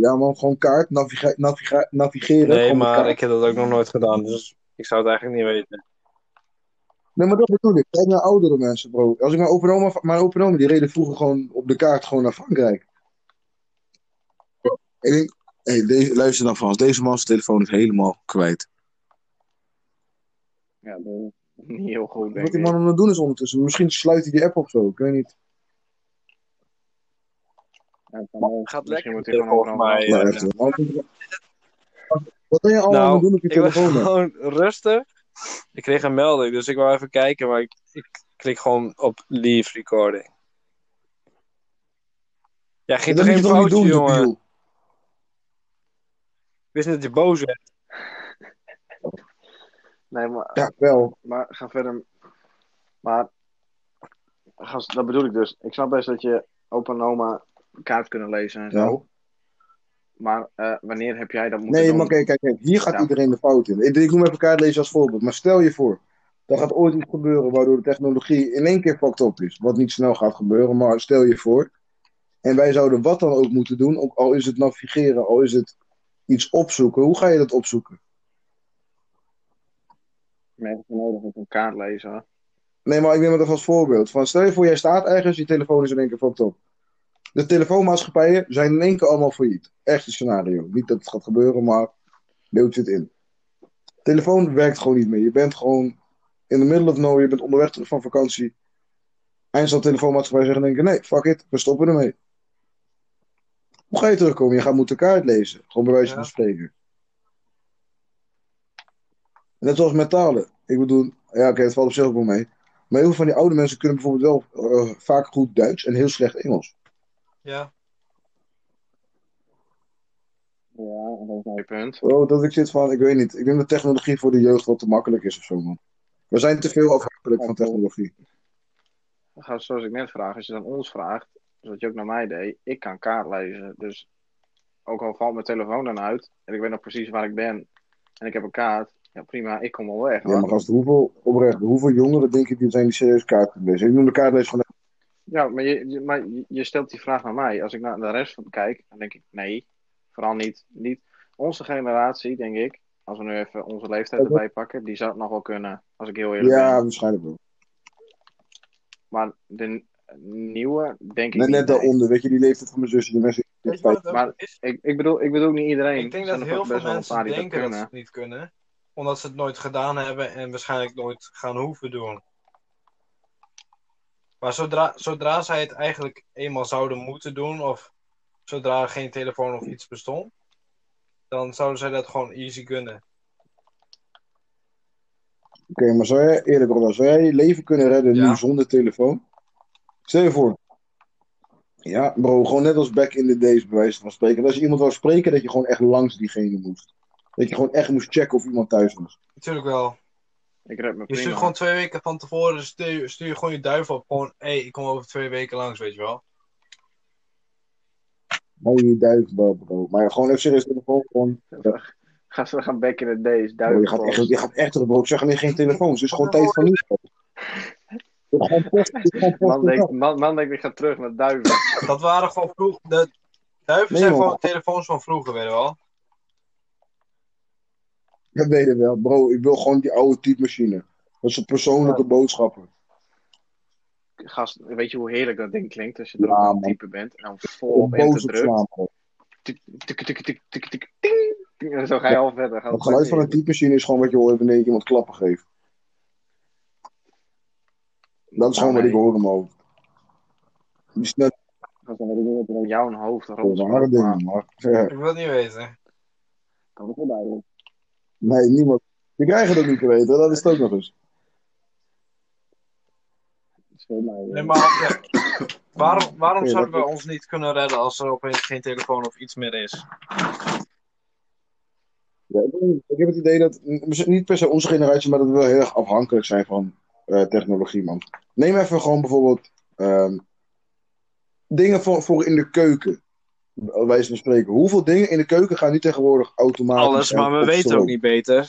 Ja man, gewoon kaart, naviga- naviga- navigeren. Nee, maar kaart. ik heb dat ook nog nooit gedaan, dus ik zou het eigenlijk niet weten. Nee, maar dat bedoel ik. Kijk naar oudere mensen, bro. Als ik mijn open oma, mijn open oma, die reden vroeger gewoon op de kaart gewoon naar Frankrijk. Ik denk, hey, deze, luister dan Frans. Deze man's telefoon is helemaal kwijt. Ja, dat is niet heel goed, denk Wat die man aan het doen is ondertussen. Misschien sluit hij die app of zo. Ik weet niet. Ja, kan ook. Gaat Misschien lekker hij gewoon overal hoor. Wat ben je allemaal aan Nou, het doen op je ik was telefoon? gewoon rustig. Ik kreeg een melding, dus ik wou even kijken, maar ik, ik klik gewoon op leave recording. Ja, ging toch moet geen foutje, doen, jongen? debiel? Ik wist niet dat je boos werd. Nee, maar, Ja, wel. maar ga verder. Maar, gast, dat bedoel ik dus. Ik snap best dat je opa en oma kaart kunnen lezen en Ja. zo. Maar eh, wanneer heb jij dat moeten Nee, doen? maar kijk, kijk, kijk. Hier gaat Ja. iedereen de fout in. Ik, ik noem even kaartlezen als voorbeeld. Maar stel je voor, er gaat ooit iets gebeuren waardoor de technologie in één keer fucked up is. Wat niet snel gaat gebeuren, maar stel je voor. En wij zouden wat dan ook moeten doen, ook al is het navigeren, al is het iets opzoeken. Hoe ga je dat opzoeken? Mensen nodig op een kaart lezen. Nee, maar ik neem het even als voorbeeld. Van, stel je voor, jij staat ergens, je telefoon is in één keer fucked up. De telefoonmaatschappijen zijn in één keer allemaal failliet. Echt een scenario. Niet dat het gaat gebeuren, maar beeld zit in. Telefoon werkt gewoon niet meer. Je bent gewoon in the middle of nowhere, je bent onderweg terug van vakantie. Eind zal de telefoonmaatschappij zeggen denken, nee, fuck it, we stoppen ermee. Hoe ga je terugkomen? Je gaat moeten kaart lezen. Gewoon bij wijze van Ja. spreken. Net zoals met talen. Ik bedoel, ja oké, het valt op zich ook wel mee. Maar heel veel van die oude mensen kunnen bijvoorbeeld wel eh, vaak goed Duits en heel slecht Engels. Ja. Ja, dat is punt. Oh, dat ik zit van, ik weet niet. Ik denk dat technologie voor de jeugd wat te makkelijk is of zo, man. We zijn te veel afhankelijk van technologie. Zoals ik net vraag, als je dan ons vraagt, zoals je ook naar mij deed, ik kan kaart lezen. Dus ook al valt mijn telefoon dan uit en ik weet nog precies waar ik ben en ik heb een kaart, ja prima, ik kom wel weg. Ja, maar gast, hoeveel, oprecht, hoeveel jongeren denk ik die zijn die serieus kaart lezen? Ik noem de kaartlezen gewoon Ja, maar, je, je- maar je- stelt die vraag naar mij. Als ik naar de rest van kijk, dan denk ik nee. Vooral niet, niet. Onze generatie, denk ik, als we nu even onze leeftijd erbij pakken, die zou het nog wel kunnen, als ik heel eerlijk Ja, ben. waarschijnlijk wel. Maar de nieuwe, denk ik Net, niet. net daaronder, weet je, die leeftijd van mijn zusje, die mensen. Ook Maar- is? Ik, ik, bedoel, ik bedoel niet iedereen. Ik denk dat er heel best veel mensen denken dat ze het niet kunnen. Omdat ze het nooit gedaan hebben en waarschijnlijk nooit gaan hoeven doen. Maar zodra, zodra zij het eigenlijk eenmaal zouden moeten doen, of zodra er geen telefoon of iets bestond, dan zouden zij dat gewoon easy kunnen. Oké, maar zou jij, eerlijk Roda, zou jij je leven kunnen redden Ja. nu zonder telefoon? Stel je voor. Ja, bro, gewoon net als back in the days, bij wijze van spreken. En als je iemand wou spreken, dat je gewoon echt langs diegene moest. Dat je gewoon echt moest checken of iemand thuis was. Natuurlijk wel. Ik red me Je stuurt gewoon twee weken van tevoren, stuur, stuur je gewoon je duif op. Gewoon, hé, hey, ik kom over twee weken langs, weet je wel. Je duif, bro, bro. Maar gewoon even serieus telefoon, gewoon. Ga ze gaan back in the days, Bro, je, gaat duivel. echt, je gaat echt terug, bro. Ik zeg alleen geen telefoons. Het is gewoon tijd van nu. Man denkt, man, man denkt, ik ga terug naar duiven. Dat waren gewoon vroeg. De duiven Nee, zijn man. gewoon telefoons van vroeger, weet je wel. Dat weet je wel, bro. Ik wil gewoon die oude typemachine. Dat is persoonlijke boodschappen. Gast, weet je hoe heerlijk dat ding klinkt als je er Ja, op aan man. het typen bent en dan vol op boos enter op drukt. slaan, bro. Tik, tik, tik, tik, tik, tik, ting. En zo ga je al verder. Het geluid van een typemachine is gewoon wat je hoort wanneer ik iemand klappen geeft. Dat is gewoon wat ik hoor in mijn hoofd. Die snelle Gast, dan weet ik in jouw hoofd rond ja, Ik wil het niet weten. Dat is wel duidelijk. Nee, niemand. Krijgt het ook niet te weten, dat is het ook nog eens. Dat eh, Nee, maar ja, waarom, waarom zouden dat- we ons niet kunnen redden als er opeens geen telefoon of iets meer is? Ja, ik. Ik heb het idee dat, niet per se onze generatie, maar dat we wel heel erg afhankelijk zijn van eh, technologie, man. Neem even gewoon bijvoorbeeld ehm, dingen voor, voor in de keuken. Wijze van spreken. Hoeveel dingen in de keuken gaan nu tegenwoordig automatisch? Alles, maar we weten ook niet beter.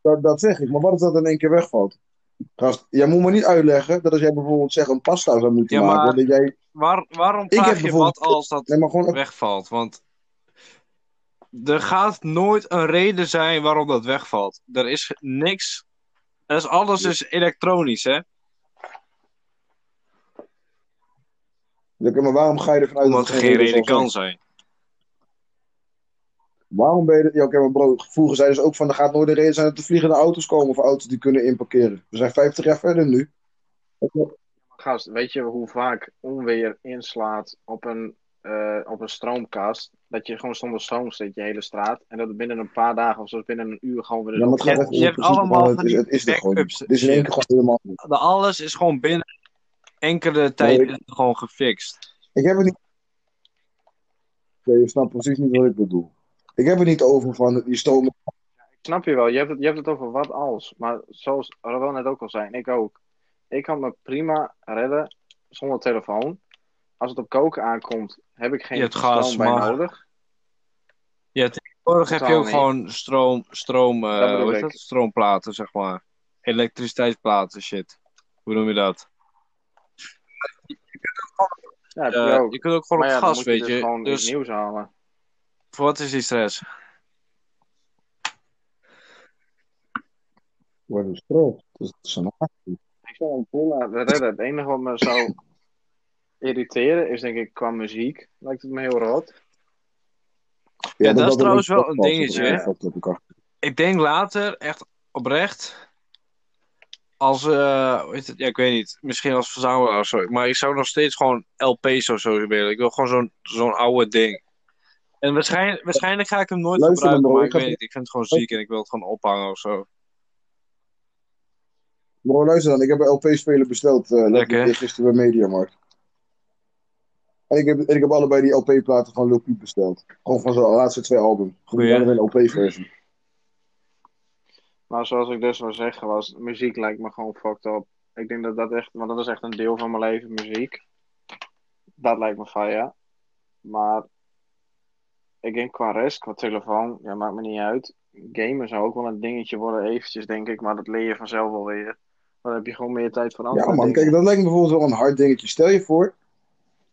Dat, dat zeg ik, maar wat als dat in één keer wegvalt? Gast, jij moet me niet uitleggen dat als jij bijvoorbeeld zeg een pasta zou moeten Ja, maken, dat jij... Waar, waarom Ik vraag je wat als dat Nee, maar gewoon... wegvalt? Want er gaat nooit een reden zijn waarom dat wegvalt. Er is niks. Is, alles is elektronisch, hè? Maar waarom ga je ervan uit Omdat dat er geen reden kan zijn? Waarom ben je... Ja, oké, maar bro, vroeger zeiden ze ook van, er gaat nooit een reden zijn dat er vliegende auto's komen of auto's die kunnen inparkeren. We zijn 50 jaar verder nu. Gast, weet je hoe vaak onweer inslaat op een, eh, op een stroomkast? Dat je gewoon zonder stroom zit, je hele straat. En dat het binnen een paar dagen of zelfs binnen een uur gewoon weer is Ja, maar het gaat opgelost. echt je hebt allemaal van, van het is, die het is. Het is in één keer gewoon helemaal alles is gewoon binnen. Enkele tijd Nee. gewoon gefixt. Ik heb het niet. Nee, je snapt precies niet wat ik bedoel. Ik heb het niet over van die stomen. Ik snap je wel, je hebt, het, je hebt het over wat als. Maar zoals Rawel net ook al zei, en ik ook. Ik kan me prima redden zonder telefoon. Als het op koken aankomt, heb ik geen Je hebt gas, stroom bij maar- nodig. Ja, tegenwoordig heb je ook niet. gewoon stroom, stroom, eh, hoe dat? Stroomplaten, zeg maar. Elektriciteitsplaten, shit. Hoe noem je dat? Ja, je kunt ook gewoon maar op ja, dan gas, je weet dus je. Dus nieuws halen. voor wat is die stress? Wat is stroom? Dat is een actie. Ik zou hem redden. Het enige wat me zou irriteren is denk ik qua muziek. Lijkt het me heel rot. Ja, dat is er trouwens wel een dingetje. Ik denk later, echt oprecht, als, eh, heet het? Ja, ik weet niet, misschien als verzamelaar of zo. Maar ik zou nog steeds gewoon LP's of zo willen. Ik wil gewoon zo'n zo'n oude ding. En waarschijnlijk, waarschijnlijk ga ik hem nooit Luister gebruiken, maar ik weet niet. Ik vind het gewoon ziek en ik wil het gewoon ophangen of zo. Bro, luister dan. Ik heb een LP-speler besteld. eh Lekker. gisteren bij Mediamarkt. En ik heb, en ik heb allebei die LP-platen van Lil Peep besteld. Gewoon van zijn laatste twee albums. Gewoon een LP-versie. Maar zoals ik dus wil zeggen was, muziek lijkt me gewoon fucked up. Ik denk dat dat echt, want dat is echt een deel van mijn leven, muziek. Dat lijkt me fire. Maar ik denk qua rest, qua telefoon, ja, maakt me niet uit. Gamen zou ook wel een dingetje worden, eventjes denk ik, maar dat leer je vanzelf wel weer. Dan heb je gewoon meer tijd voor andere Ja, man. dingen. Kijk, dat lijkt me bijvoorbeeld wel een hard dingetje. Stel je voor.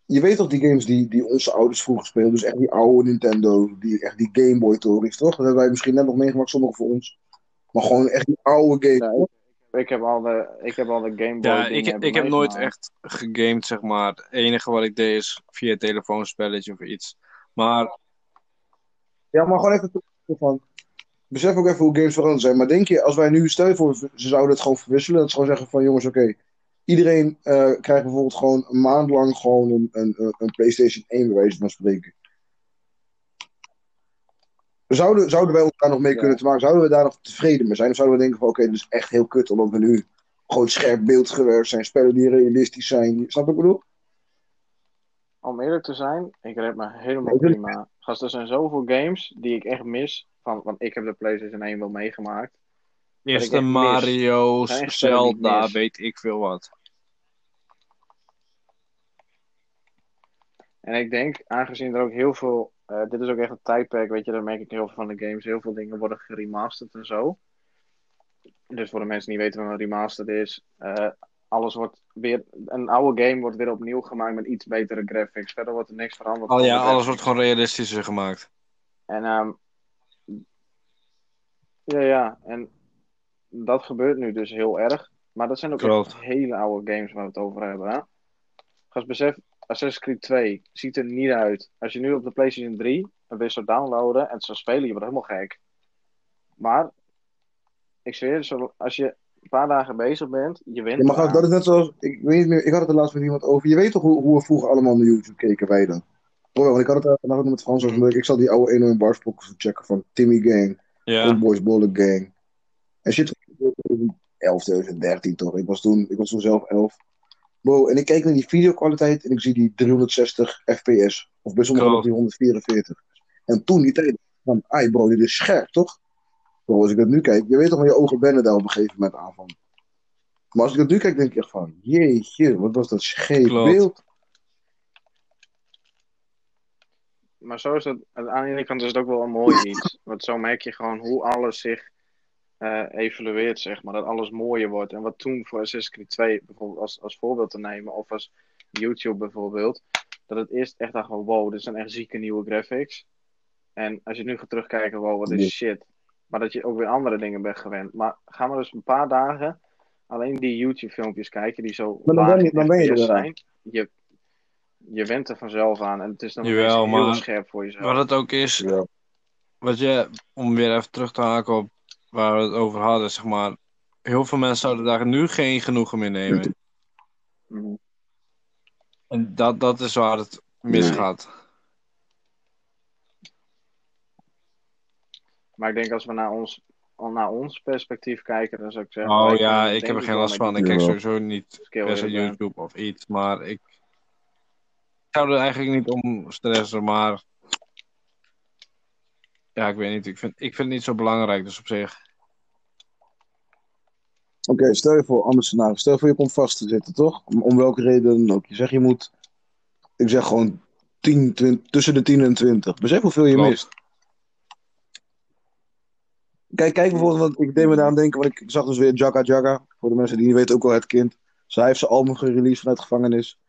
Je weet toch die games die, die onze ouders vroeger speelden. Dus echt die oude Nintendo. Die, echt die Game Boy tories, toch? Dat hebben wij misschien net nog meegemaakt, sommigen voor ons. Maar gewoon echt die oude games. Ja, ik heb al de, ik heb al de Game Boy Ja, ik, ik heb nooit echt gegamed, zeg maar. Het enige wat ik deed is via een telefoonspelletje of iets. Maar Ja, maar gewoon even van. Besef ook even hoe games veranderd zijn. Maar denk je, als wij nu, stel je voor, ze zouden het gewoon verwisselen. Dat ze gewoon zeggen van jongens, oké. iedereen eh, krijgt bijvoorbeeld gewoon een maand lang gewoon een, een, een- een PlayStation 1 bij wijze van spreken. Zouden, zouden wij ons daar nog mee Ja. kunnen te maken? Zouden we daar nog tevreden mee zijn? Of zouden we denken van oké, dit is echt heel kut. Omdat we nu gewoon scherp beeld gewerkt zijn. Spellen die realistisch zijn. Snap ik bedoel? Om eerlijk te zijn, ik red me helemaal prima. Gast, er zijn zoveel games die ik echt mis. Van, want ik heb de PlayStation 1 wel meegemaakt. eerste. Mario's, Zelda, weet ik veel wat. En ik denk, aangezien er ook heel veel. Eh, dit is ook echt een tijdperk, weet je, daar merk ik heel veel van de games. Heel veel dingen worden geremasterd en zo. Dus voor de mensen die niet weten wat een remastered is. eh, alles wordt weer. Een oude game wordt weer opnieuw gemaakt met iets betere graphics. Verder wordt er niks veranderd. Aan ja, alles wordt gewoon realistischer gemaakt. En ehm ja, ja, en dat gebeurt nu dus heel erg. Maar dat zijn ook hele oude games waar we het over hebben. Hè? Gast, besef, Assassin's Creed 2 ziet er niet uit. Als je nu op de PlayStation 3 een weer zou downloaden en het zou spelen, je wordt helemaal gek. Maar, ik zweer, zo- als je een paar dagen bezig bent, je wint Ja, maar gast, dat is net zoals. Ik weet niet meer. Ik had het er laatst met iemand over. Je weet toch hoe, hoe we vroeger allemaal naar YouTube keken, wij dan? Oh, want ik had het er vandaag ook met Frans over. Ik zal die oude 101 Barspokkers checken van Timmy Gang. Ja, Old Boys Bullet Gang. En shit, 2011, 2013 toch? Ik was toen, ik was toen zelf 11. Bro, en ik keek naar die videokwaliteit en ik zie die 360 fps. Of bij sommigen nog die 144. En toen die tijd van, ai bro, dit is scherp, toch? Bro, als ik dat nu kijk, je weet toch waar je ogen bennen daar op een gegeven moment aan van. Maar als ik dat nu kijk, denk ik echt van, jeetje, wat was dat scheef Klopt. beeld. Maar zo is het, aan de ene kant is het ook wel een mooi iets. Want zo merk je gewoon hoe alles zich eh, evolueert, zeg maar. Dat alles mooier wordt. En wat toen voor Assassin's Creed 2 bijvoorbeeld als, als voorbeeld te nemen, of als YouTube bijvoorbeeld, dat het eerst echt dacht van wow, dit zijn echt zieke nieuwe graphics. En als je nu gaat terugkijken, wow, wat is shit. Maar dat je ook weer andere dingen bent gewend. Maar gaan we dus een paar dagen alleen die YouTube filmpjes kijken die zo Maar dan ben je- in dan ben je FPS er zijn. Je, je went er vanzelf aan en het is dan Jawel, heel maar- scherp voor jezelf. wat het ook is, Ja. wat je, om weer even terug te haken op waar we het over hadden, zeg maar. Heel veel mensen zouden daar nu geen genoegen meer nemen. En dat, dat is waar het misgaat. Maar ik denk als we naar ons al naar ons perspectief kijken, dan zou ik zeggen. Oh ja, ik heb er geen last van. Ik kijk sowieso niet se inderdaad. YouTube of iets, maar ik zou er eigenlijk niet om stressen, maar ja, ik weet niet. Ik vind, ik vind het niet zo belangrijk, dus op zich. Oké, stel je voor, anders scenario. Stel je voor je komt vast te zitten, toch? Om, om welke reden dan ook. Je zegt je moet, ik zeg gewoon 10, 20, tussen de 10 en 20. Besef hoeveel je Klopt. mist. Kijk, kijk bijvoorbeeld, want ik deed me daaraan denken, want ik zag dus weer Jagga Jagga. Voor de mensen die niet weten, ook wel het kind. Zij heeft zijn album gereleased vanuit gevangenis.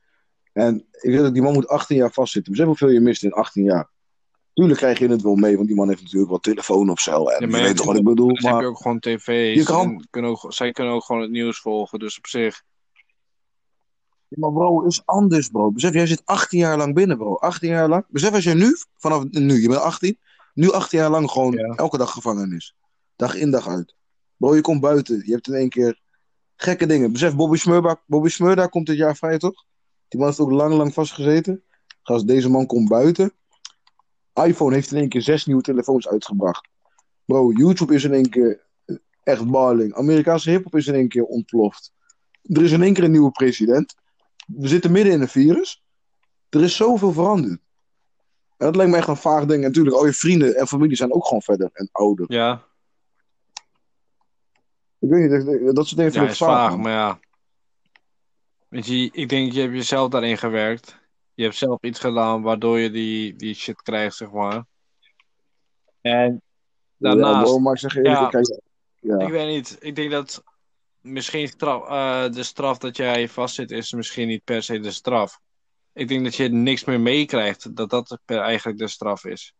En ik weet dat die man moet 18 jaar vastzitten. Besef hoeveel je mist in 18 jaar. Tuurlijk krijg je het wel mee, want die man heeft natuurlijk wel telefoon op cel. En Ja, je weet toch wat ik bedoel. Dus heb Maar je ook gewoon tv's. Je kan- en kunnen ook, zij kunnen ook gewoon het nieuws volgen, dus op zich. Ja, Maar bro, is anders, bro. Besef, jij zit 18 jaar lang binnen, bro. 18 jaar lang. Besef als jij nu, vanaf nu, je bent 18, nu 18 jaar lang gewoon Ja. elke dag gevangenis. Dag in, dag uit. Bro, je komt buiten. Je hebt in één keer gekke dingen. Besef, Bobby Smurda, Bobby Smurda komt dit jaar vrij, toch? Die man heeft ook lang, lang vastgezeten. Gast, deze man komt buiten. iPhone heeft in één keer zes nieuwe telefoons uitgebracht. Bro, YouTube is in één keer echt baling. Amerikaanse hiphop is in één keer ontploft. Er is in één keer een nieuwe president. We zitten midden in een virus. Er is zoveel veranderd. En dat lijkt me echt een vaag ding. En natuurlijk, al je vrienden en familie zijn ook gewoon verder en ouder. Ja, Ik weet niet, dat- soort dingen ja vind ik is vaag, maar ja. Weet je, ik denk, je hebt jezelf daarin gewerkt. Je hebt zelf iets gedaan waardoor je die, die shit krijgt, zeg maar. En daarnaast, maar ik zeg Ja. ja. ik weet niet, ik denk dat misschien straf, eh, de straf dat jij vastzit is misschien niet per se de straf. Ik denk dat je niks meer meekrijgt, dat dat eigenlijk de straf is.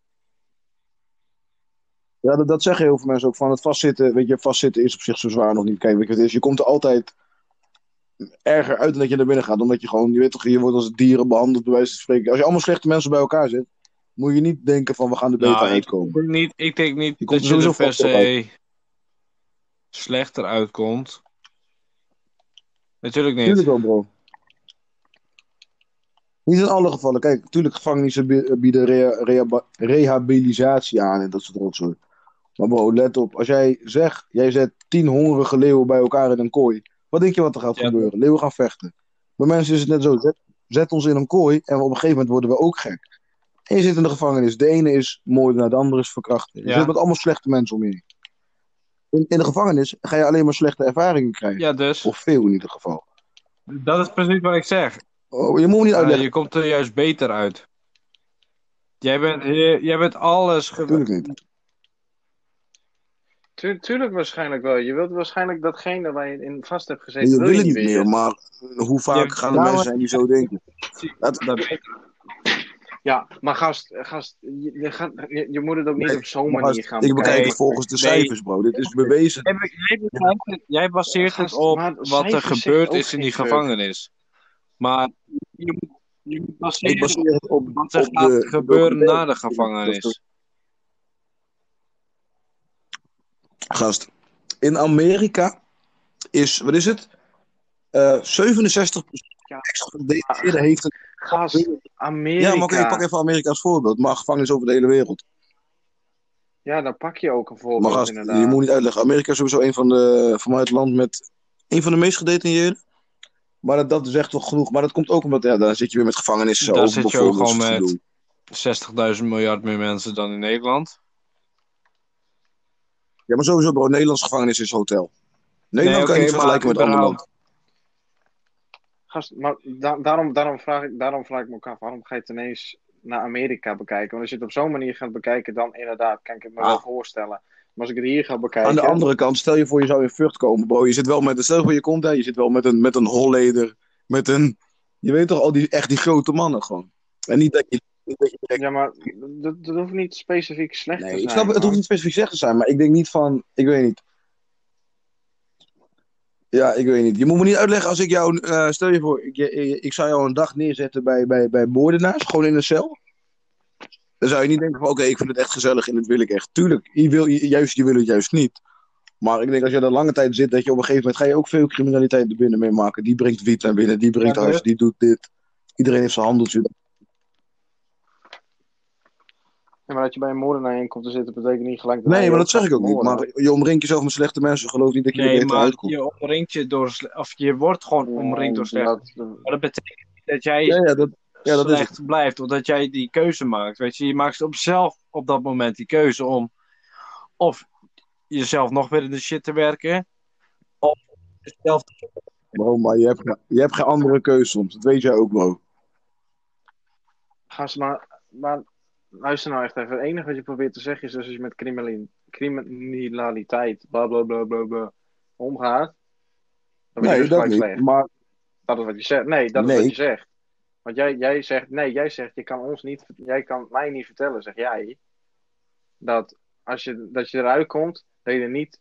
Ja, dat, dat zeggen heel veel mensen ook. Van het vastzitten, weet je, vastzitten is op zich zo zwaar nog niet. Kijk, weet je het is? Je komt er altijd erger uit dan dat je naar binnen gaat. Omdat je gewoon, je weet toch, je wordt als dieren behandeld, bij wijze van spreken. Als je allemaal slechte mensen bij elkaar zit, moet je niet denken van we gaan er beter Nou, uitkomen. ik denk niet, ik denk niet Je dat je er per se slechter uitkomt. Natuurlijk niet. Tuurlijk wel, bro. Niet in alle gevallen. Kijk, natuurlijk, gevangenissen bi- bieden rea- rea- rehabilitatie aan en dat soort rotzooi. Maar bro, let op. Als jij zegt, jij zet tien hongerige leeuwen bij elkaar in een kooi. Wat denk je wat er gaat Ja. gebeuren? Leeuwen gaan vechten. Bij mensen is het net zo. Zet, zet ons in een kooi en op een gegeven moment worden we ook gek. En je zit in de gevangenis. De ene is moordenaar, de andere is verkrachter. Je Ja. zit met allemaal slechte mensen om je heen. In, in de gevangenis ga je alleen maar slechte ervaringen krijgen. Ja, dus. Of veel in ieder geval. Dat is precies wat ik zeg. Oh, je moet me niet Eh, uitleggen. je komt er juist beter uit. Jij bent, je- jij bent alles ge- Tuurlijk niet. Tu- tuurlijk waarschijnlijk wel. Je wilt waarschijnlijk datgene waar je in vast hebt En gezeten, je wil je het niet weer. meer, maar hoe vaak gaan er mensen zijn die zo denken? Dat, dat- Ja, maar gast, gast je, je, gaat, je, je moet het ook niet Nee, op zo'n manier gast, gaan ik bekijk het volgens de cijfers, bro. Dit is bewezen. Jij, baseert het op wat er gebeurd is in die gevangenis. Maar je moet, je moet Ik baseren baseer het op, wat er gaat gebeuren na de gevangenis. Gast, in Amerika is, wat is het? Eh 67% Ja. ex-gedetineerden heeft een... Gast, Amerika. Ja, maar oké, ik pak even Amerika als voorbeeld. Maar gevangenis over de hele wereld. Ja, dan pak je ook een Maar voorbeeld gast, inderdaad. je moet niet uitleggen. Amerika is sowieso een van de, van mij het land met een van de meest gedetineerden. Maar dat, dat is echt wel genoeg. Maar dat komt ook omdat, ja, daar zit je weer met gevangenissen Daar zit je ook gewoon gedoe. 60.000 miljard meer mensen dan in Nederland. Ja, maar sowieso, bro. Nederlandse gevangenis is hotel. Nederland Nee, kan je niet vergelijken met andere landen. Gast, maar da- daarom, daarom, vraag ik, daarom vraag ik me ook af, waarom ga je het ineens naar Amerika bekijken? Want als je het op zo'n manier gaat bekijken, dan inderdaad kan ik het me Ah. wel voorstellen. Maar als ik het hier ga bekijken... Aan de andere kant, stel je voor je zou in Vught komen, bro. Je zit wel met, stel je voor je komt daar, je zit wel met een, met een Holleder, met een, je weet toch, al die, echt die grote mannen gewoon. En niet dat je, dat Ja, maar dat, dat hoeft niet specifiek slecht te nee, zijn. ik snap het, hoeft niet specifiek gezegd te zijn, maar ik denk niet van, ik weet niet. Ja, ik weet niet. Je moet me niet uitleggen als ik jou, eh, stel je voor, ik, ik, ik zou jou een dag neerzetten bij, bij, bij moordenaars, gewoon in een cel. Dan zou je niet denken van, oké, ik vind het echt gezellig en dit wil ik echt. Tuurlijk, je wil, je, juist, je wil het juist niet. Maar ik denk als je er lange tijd zit, dat je op een gegeven moment ga je ook veel criminaliteit er binnen meemaken. Die brengt wiet naar binnen, die brengt Ja, huis, die doet dit. Iedereen heeft zijn handeltje. Ja, maar dat je bij een moordenaar in komt te zitten, betekent niet gelijk dat Nee, maar dat zeg ik ook niet. Maar je omringt jezelf met slechte mensen. Geloof niet dat je er Nee, beter maar uitkomt. je omringt je door... Of je wordt gewoon omringd door slecht. Dat- Maar dat betekent niet dat jij Ja, ja, dat, ja, dat is slecht blijft. Of dat jij die keuze maakt. Weet je, je maakt op zelf op dat moment die keuze om... Of jezelf nog weer in de shit te werken. Of jezelf Bro, maar je hebt, je hebt geen andere keuze soms. Dat weet jij ook, bro. Gast, maar, maar luister nou echt even. Het enige wat je probeert te zeggen is dus als je met criminali- criminaliteit, bla bla bla bla bla, omgaat. Dan ben je Nee, dus dat niet. slecht. Maar Dat is wat je zegt. Nee, dat is wat je zegt. Want jij, jij zegt, nee, jij zegt, je kan ons niet, jij kan mij niet vertellen, zeg jij, dat als je, dat je eruit komt, dat je er niet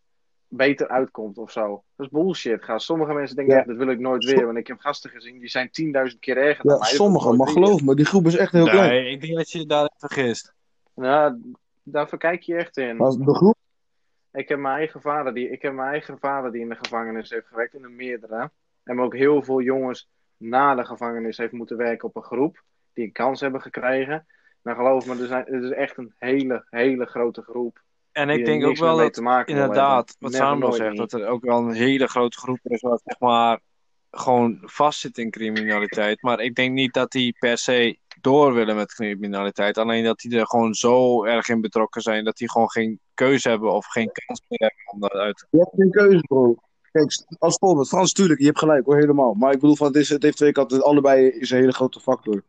beter uitkomt of zo. Dat is bullshit, gast. Sommige mensen denken Ja. dat wil ik nooit weer, want ik heb gasten gezien, die zijn 10.000 keer erger dan ja, mij. nooit Maar weer. geloof me, die groep is echt heel klein. Nee, ik denk dat je je daar vergist. Ja, daar verkijk je echt in. Maar de groep, Ik heb mijn eigen vader die, ik heb mijn eigen vader die in de gevangenis heeft gewerkt, in de meerdere. En ook heel veel jongens na de gevangenis heeft moeten werken op een groep die een kans hebben gekregen. Nou geloof me, er, zijn, er is echt een hele, hele grote groep. En ik denk ook wel dat te maken wil inderdaad, wat Samuel zegt, niet. dat er ook wel een hele grote groep is wat zeg maar gewoon vastzit in criminaliteit. Maar ik denk niet dat die per se door willen met criminaliteit. Alleen dat die er gewoon zo erg in betrokken zijn dat die gewoon geen keuze hebben of geen kans meer hebben om daaruit te je hebt geen keuze, bro. Kijk, als voorbeeld, Frans, tuurlijk, je hebt gelijk hoor, helemaal. Maar ik bedoel, van, het, is, het heeft twee kanten. Allebei is een hele grote factor.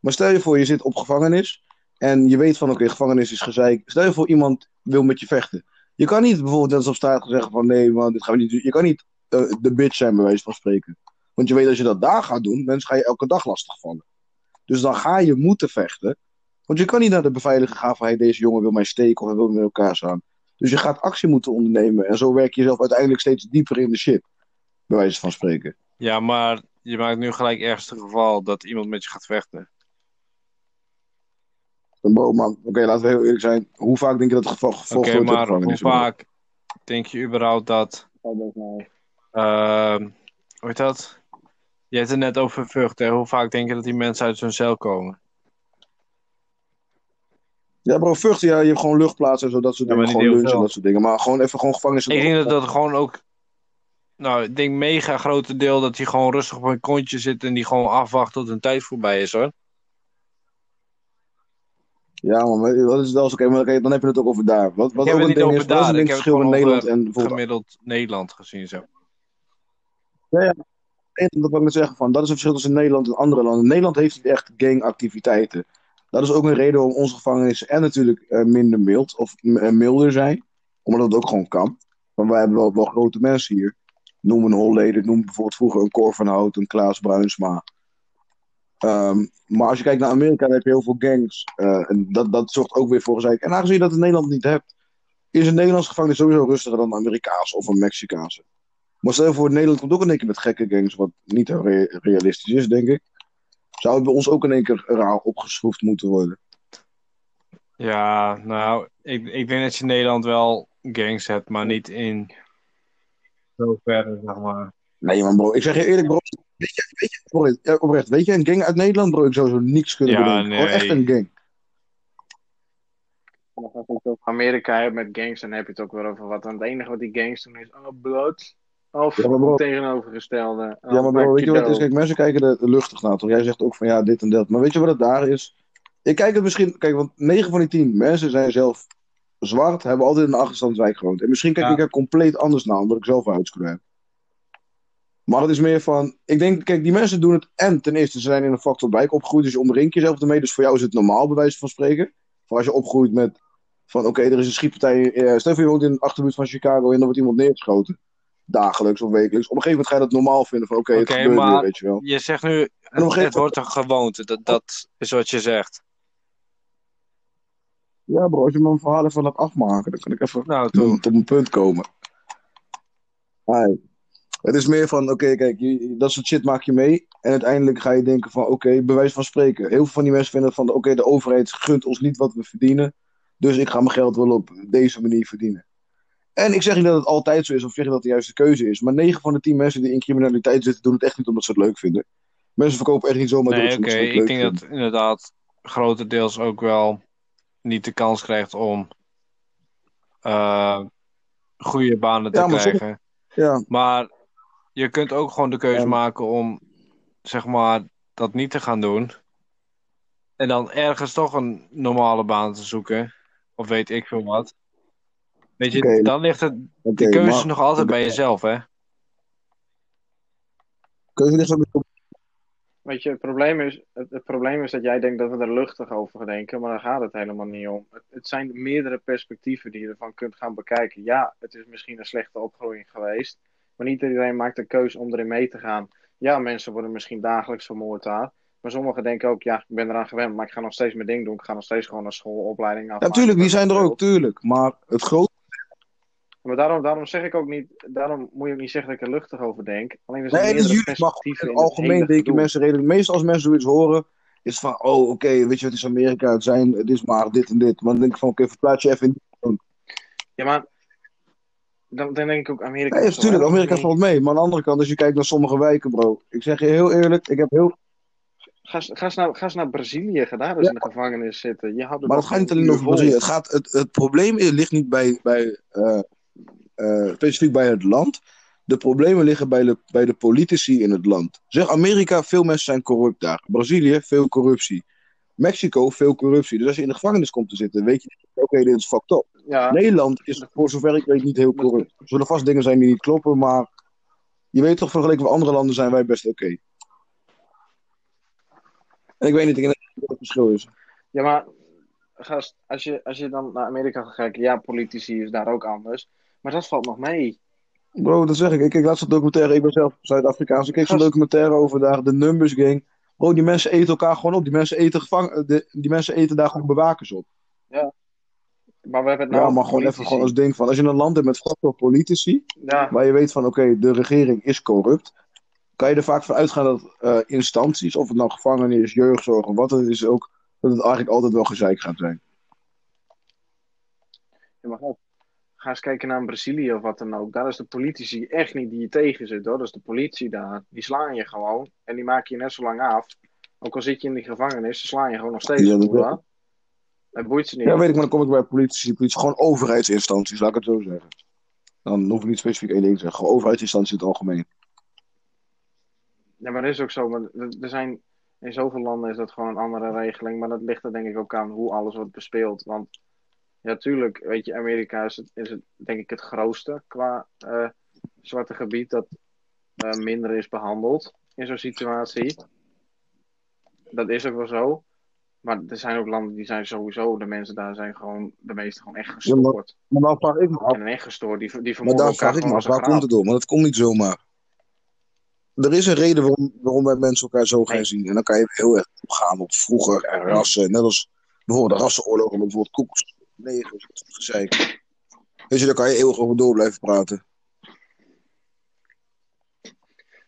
Maar stel je voor, je zit op gevangenis. En je weet van, oké, gevangenis is gezeik. Stel je voor, iemand wil met je vechten. Je kan niet bijvoorbeeld net als op straat zeggen van, nee man, dit gaan we niet doen. Je kan niet eh, de bitch zijn, bij wijze van spreken. Want je weet, als je dat daar gaat doen, mensen ga je elke dag lastigvallen. Dus dan ga je moeten vechten. Want je kan niet naar de beveiliger gaan van, hey, deze jongen wil mij steken of hij wil met elkaar staan. Dus je gaat actie moeten ondernemen. En zo werk je jezelf uiteindelijk steeds dieper in de shit. Bij wijze van spreken. Ja, maar je maakt nu gelijk ergste geval dat iemand met je gaat vechten. Dan bro, man, oké, laten we heel eerlijk zijn. Hoe vaak denk je dat het geval in de maar hoe vaak denk je überhaupt dat... ehm hoe heet dat? Je hebt het net over vucht, hè? Hoe vaak denk je dat die mensen uit zo'n cel komen? Ja, bro, vluchten, ja, je hebt gewoon luchtplaatsen en zo, dat soort Ja, dingen. Gewoon lunch en dat soort dingen. Maar gewoon even gewoon gevangenis. Ik denk dat dat gewoon ook... Nou, ik denk mega grote deel dat hij gewoon rustig op een kontje zit en die gewoon afwacht tot een tijd voorbij is, hoor. Ja, man, maar dat is, dat is oké, maar dan heb je het ook over daar. Wat, wat ook een ding is, wat is daar, een verschil in Nederland en bijvoorbeeld gemiddeld Nederland gezien zo. dat wil ik zeggen van, dat is het verschil tussen Nederland en andere landen. Nederland heeft niet echt gangactiviteiten. Dat is ook een reden waarom onze gevangenissen en natuurlijk eh, minder mild of eh, milder zijn. Omdat het ook gewoon kan. Want wij hebben wel, wel grote mensen hier. Noem een Holleder, noem bijvoorbeeld vroeger een Cor van Hout, een Klaas Bruinsma. Ehm, maar als je kijkt naar Amerika, dan heb je heel veel gangs. Eh, en dat, dat zorgt ook weer voor gezeik. En aangezien je dat in Nederland niet hebt, is een Nederlandse gevangenis sowieso rustiger dan een Amerikaanse of een Mexicaanse. Maar stel je voor, Nederland komt ook in één keer met gekke gangs, wat niet re- realistisch is, denk ik. Zou het bij ons ook in één keer raar opgeschroefd moeten worden? Ja, nou, ik, ik denk dat je in Nederland wel gangs hebt, maar niet in zoverre, zeg maar. Nee, man, bro. Ik zeg je eerlijk, bro. Weet je, weet je, ja, oprecht, weet je een gang uit Nederland, bro? Ik zou zo niks kunnen Ja, bedenken. Gewoon nee. echt een gang. Als je het over Amerika hebt met gangs, dan heb je het ook weer over wat. En het enige wat die gangs doen is, oh, blood. Of Ja, maar bro- het tegenovergestelde. Oh, Ja, maar bro, maak weet je wat het is? Kijk, mensen kijken er luchtig naar, toch? Jij zegt ook van ja, dit en dat. Maar weet je wat het daar is? Ik kijk het misschien... Kijk, want 9 van die 10 mensen zijn zelf zwart, hebben altijd in een achterstandswijk gewoond. En misschien kijk Ja. ik er compleet anders naar, omdat ik zelf een huidskleur heb. Maar het is meer van... Ik denk, kijk, die mensen doen het... En ten eerste, ze zijn in een factorwijk opgegroeid, dus je omringt jezelf ermee. Dus voor jou is het normaal, bij wijze van spreken. Voor als je opgroeit met... Van oké, er is een schietpartij. eh, stel voor je woont in een achterbuurt van Chicago en dan wordt iemand neergeschoten. Dagelijks of wekelijks. Op een gegeven moment ga je dat normaal vinden van oké, het gebeurt maar- weer, weet je wel. Je zegt nu, het, gegeven het wordt een gewoonte, dat, dat is wat je zegt. Ja, bro, als je een verhaal even laat afmaken, dan kan ik even Nou, tot een punt komen. Hi. Het is meer van, oké, kijk, je- dat soort shit maak je mee. En uiteindelijk ga je denken van, oké, bewijs van spreken. Heel veel van die mensen vinden van, oké, de overheid gunt ons niet wat we verdienen. Dus ik ga mijn geld wel op deze manier verdienen. En ik zeg niet dat het altijd zo is, of zeg niet dat het de juiste keuze is. Maar 9 van de 10 mensen die in criminaliteit zitten, doen het echt niet omdat ze het leuk vinden. Mensen verkopen echt niet zomaar Nee, drugs oké, ik denk vinden. dat inderdaad grotendeels ook wel niet de kans krijgt om eh, goede banen te Ja, maar soms- krijgen. Ja, Maar je kunt ook gewoon de keuze Ja. maken om, zeg maar, dat niet te gaan doen. En dan ergens toch een normale baan te zoeken. Of weet ik veel wat. Weet je, dan ligt het, de keuze maar nog altijd bij jezelf, hè? keuze ligt ook Weet je, het probleem, is, het, het probleem is dat jij denkt dat we er luchtig over denken, maar daar gaat het helemaal niet om. Het, het zijn meerdere perspectieven die je ervan kunt gaan bekijken. Ja, het is misschien een slechte opgroeiing geweest, maar niet iedereen maakt de keuze om erin mee te gaan. Ja, mensen worden misschien dagelijks vermoord daar, maar sommigen denken ook, ja, ik ben eraan gewend, maar ik ga nog steeds mijn ding doen. Ik ga nog steeds gewoon naar school, opleiding Ja, afmaken. tuurlijk, die zijn er ook, tuurlijk. Maar het grote. Maar daarom, daarom zeg ik ook niet, daarom moet je ook niet zeggen dat ik er luchtig over denk. Alleen er zijn Nee, meerdere perspectieven in het het algemeen denken mensen redelijk. Meestal als mensen zoiets horen, is het van: oh, oké, weet je wat is Amerika? Het, zijn, het is maar dit en dit. Maar dan denk ik van: oké, verplaats je even in. Ja, maar dan, dan denk ik ook Amerika. Zo natuurlijk, Amerika valt mee. Maar aan de andere kant, als je kijkt naar sommige wijken, bro. Ik zeg je heel eerlijk, ik heb heel. Ga, eens- ga, eens naar, ga eens naar Brazilië, ga daar eens in de gevangenis zitten. Je er Maar het gaat niet een alleen over. Brazilië. Het, gaat, het, het probleem ligt niet bij, bij, eh, eh, specifiek bij het land. De problemen liggen bij de, bij de politici in het land. Zeg Amerika, veel mensen zijn corrupt daar. Brazilië, veel corruptie. Mexico, veel corruptie. Dus als je in de gevangenis komt te zitten, weet je, oké, dit is fucked up. Ja, Nederland is, voor zover ik weet, niet heel corrupt. Er zullen vast dingen zijn die niet kloppen, maar je weet toch, vergeleken met andere landen zijn wij best oké. En ik weet niet ik denk dat het verschil is. ja, maar gast, als je, als je dan naar Amerika gaat kijken, ja, politici is daar ook anders. Maar dat valt nog mee. Bro, dat zeg ik. Ik keek laatst een documentaire. Ik ben zelf Zuid-Afrikaans. Ik keek zo'n documentaire over daar, de Numbers Gang. Bro, die mensen eten elkaar gewoon op. Die mensen eten, gevang, de, die mensen eten daar gewoon bewakers op. Maar we hebben het nou ja, maar gewoon even gewoon als ding van... Als je een land hebt met veel politici... Ja, waar je weet van, oké, de regering is corrupt... kan je er vaak van uitgaan dat eh, instanties... of het nou gevangenis, jeugdzorg of wat het is ook... dat het eigenlijk altijd wel gezeik gaat zijn. ja, maar ga eens kijken naar Brazilië of wat dan ook. Daar is de politici echt niet die je tegen zit, hoor. Dat is de politie daar. Die slaan je gewoon. En die maken je net zo lang af. Ook al zit je in die gevangenis, ze slaan je gewoon nog steeds. Ja, dat Het boeit ze niet. Ja, weet ik, maar dan kom ik bij politici, politie. Gewoon overheidsinstanties, laat ik het zo zeggen. Dan hoef ik niet specifiek één ding te zeggen. Gewoon overheidsinstanties in het algemeen. Ja, maar dat is ook zo. Maar er er zijn, in zoveel landen is dat gewoon een andere regeling. Maar dat ligt er denk ik ook aan hoe alles wordt bespeeld. Want ja, tuurlijk, weet je, Amerika is, het, is het, denk ik het grootste qua eh, zwarte gebied dat eh, minder is behandeld in zo'n situatie. Dat is ook wel zo. Maar er zijn ook landen die zijn sowieso, de mensen daar zijn gewoon, de meeste gewoon echt Ja, maar- gestoord. Maar vraag ik me af, En echt gestoord, die, die maar vermoorden daar elkaar vraag ik me af, waar komt het door? Maar dat komt niet zomaar. Er is een reden waarom, waarom wij mensen elkaar zo gaan Nee. zien. En dan kan je heel erg opgaan op vroeger en rassen. Net als bijvoorbeeld de rassenoorlogen bijvoorbeeld koekers, negers, gezeik. Je, daar kan je eeuwig over door blijven praten.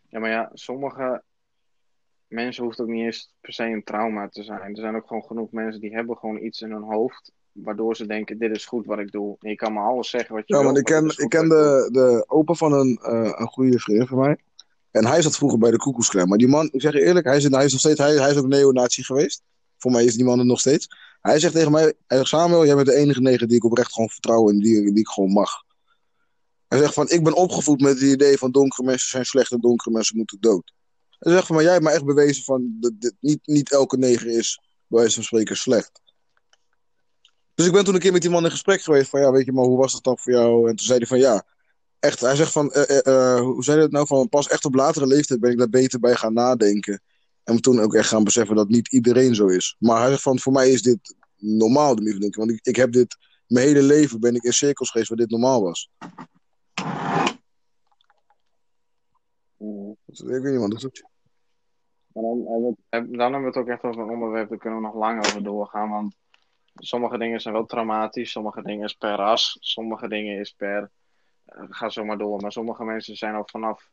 Ja, maar ja, sommige mensen hoeft ook niet eens per se een trauma te zijn. Er zijn ook gewoon genoeg mensen die hebben gewoon iets in hun hoofd. Waardoor ze denken, dit is goed wat ik doe. En je kan me alles zeggen wat je Ja, wil. want ik ken, ik ken de, de opa van een, eh, een goede vriend van mij. En hij zat vroeger bij de Koekoesklan. Maar die man, ik zeg je eerlijk, hij is, hij is nog steeds, hij, hij is ook neonazi geweest. Voor mij is die man er nog steeds. Hij zegt tegen mij, hij zegt Samuel, jij bent de enige neger die ik oprecht gewoon vertrouw en die, die ik gewoon mag. Hij zegt van, ik ben opgevoed met het idee van donkere mensen zijn slecht en donkere mensen moeten dood. Hij zegt van, maar jij hebt me echt bewezen van, dat, dit- niet, niet elke neger is, bij wijze van spreken, slecht. Dus ik ben toen een keer met die man in gesprek geweest van, ja, weet je, maar hoe was dat dan voor jou? En toen zei hij van, ja, echt, hij zegt van, eh, eh, eh, hoe zei het nou, van pas echt op latere leeftijd ben ik daar beter bij gaan nadenken. En toen ook echt gaan beseffen dat niet iedereen zo is. Maar hij zegt van, voor mij is dit normaal, de manier van denken. Want ik, ik heb dit, mijn hele leven ben ik in cirkels geweest waar dit normaal was. Mm. Dus, ik weet niet, man. Dat is Maar dan, hebben we het- dan hebben we het ook echt over een onderwerp, daar kunnen we nog lang over doorgaan. Want sommige dingen zijn wel traumatisch, sommige dingen is per ras, sommige dingen is per. eh, ga zo maar door. Maar sommige mensen zijn al vanaf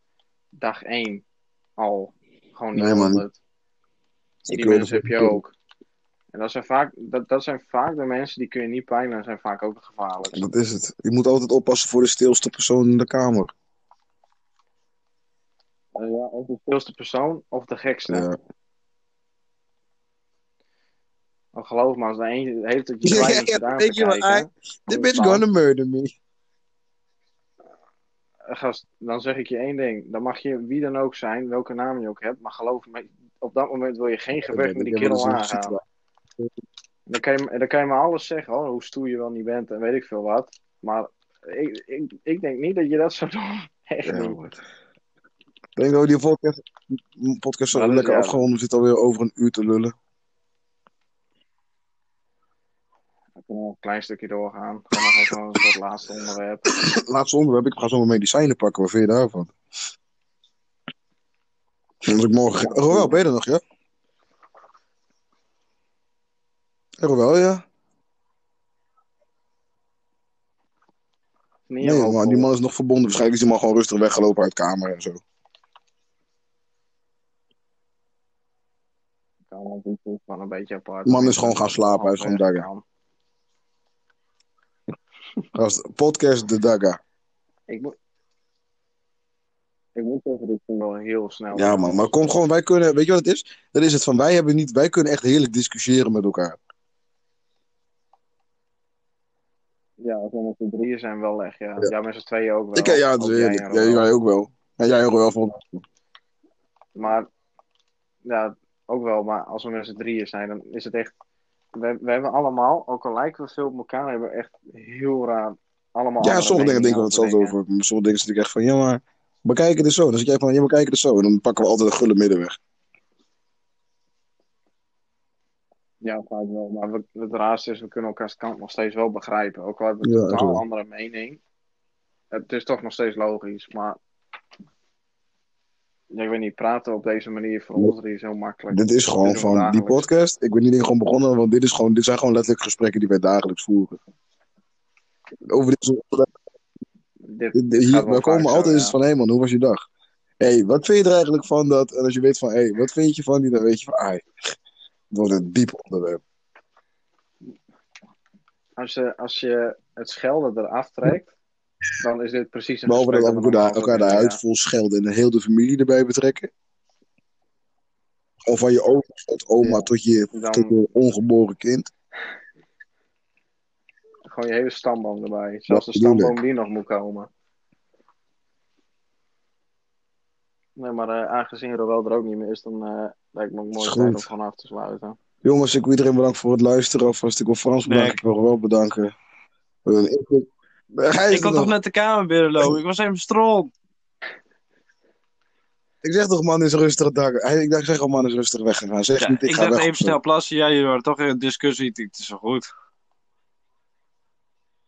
dag één al gewoon niet Nee, man. 100. Ik Die mensen heb je ook. En dat zijn, vaak, dat, dat zijn vaak de mensen die kun je niet pijnen en zijn vaak ook gevaarlijk. Dat is het. Je moet altijd oppassen voor de stilste persoon in de kamer. Ja, of de stilste persoon of de gekste. Ja. Dan geloof me, als de een heeft het je Ja, klein ja, te je kijken, The bitch dan- gonna murder me. gast, dan zeg ik je één ding. Dan mag je wie dan ook zijn, welke naam je ook hebt. Maar geloof me, op dat moment wil je geen gevecht met die wel kerel aangaan. Dan kan, je, dan kan je me alles zeggen, oh, hoe stoer je wel niet bent en weet ik veel wat. Maar ik, ik, ik denk niet dat je dat zou doen. Echt Ja, niet. Ik denk dat we die podcast, podcast zo lekker ja. afgeronden. We zitten alweer over een uur te lullen. Dan kunnen nog een klein stukje doorgaan. Gewoon nog soort laatste onderwerp. Laatste onderwerp. Ik ga zomaar medicijnen pakken. Wat vind je daarvan? Als ik morgen... Oh, wel, ben je er nog, ja? Er wel, ja? Nee, maar die man is nog verbonden. Waarschijnlijk is die man gewoon rustig weggelopen uit de kamer en zo. Maar een beetje apart. Man is gewoon gaan slapen, hij is gewoon. Als podcast de Daga. Ik moet... Ik moet zeggen, dit ging wel heel snel. Ja, man. Maar kom gewoon, wij kunnen... Weet je wat het is? Dat is het van, wij hebben niet... Wij kunnen echt heerlijk discussiëren met elkaar. Ja, als we met z'n drieën zijn wel echt, ja. Ja. Ja, met z'n tweeën ook wel. Ik, ja, dat is jij eerlijk. en Ja, jij ook wel. En jij ook wel. Van... Maar, ja, ook wel. Maar als we met z'n drieën zijn, dan is het echt... We, we hebben allemaal, ook al lijken we veel op elkaar, hebben we echt heel raar allemaal Ja, sommige dingen denken we hetzelfde over. Sommige dingen zit ik echt van, ja, maar bekijk het eens zo. Dan zit jij van, ja, bekijk het eens zo. En dan pakken we altijd een gulle middenweg. Ja, vaak wel. Maar we, het raarste is, we kunnen elkaars kant nog steeds wel begrijpen. Ook al hebben we Ja, een totaal andere mening. Het is toch nog steeds logisch, maar... Ja, ik weet niet, praten op deze manier voor ons is heel makkelijk. Dit is gewoon van die podcast. Ik ben niet gewoon begonnen, want dit, is gewoon, dit zijn gewoon letterlijk gesprekken die wij dagelijks voeren. Over dit soort Dit, Dit- dit Hier, we komen zo, altijd ja. eens van, hé man, hoe was je dag? Hé, hey, wat vind je er eigenlijk van dat? En als je weet van, hé, hey, wat vind je van die? Dan weet je van, ai, het wordt een diep onderwerp. Als je, als je het schelden eraf trekt, dan is dit precies een Behalve dat we elkaar, elkaar de huid vol schelden en heel de familie erbij betrekken. Of van je oma tot oma Ja. tot, je, Dan- tot je ongeboren kind. Gewoon je hele stamboom erbij. Zelfs de stamboom die nog moet komen. Nee, maar eh, aangezien Roel er ook niet meer is, dan eh lijkt me ook mooi om goed. gewoon af te sluiten. Jongens, ik wil iedereen bedanken voor het luisteren. Alvast ik wil Frans bedanken, Nee. ik wil wel bedanken. Ik, Ik kon toch net de kamer binnenlopen. Ik was even stront. Ik zeg toch, man, is rustig. Dag. Hij, ik dacht, zeg al, man, is rustig weggegaan. Zeg Ja, niet, ik, ik ga dacht weg. even snel plassen. Ja, jullie waren toch in een discussie. Het is zo goed.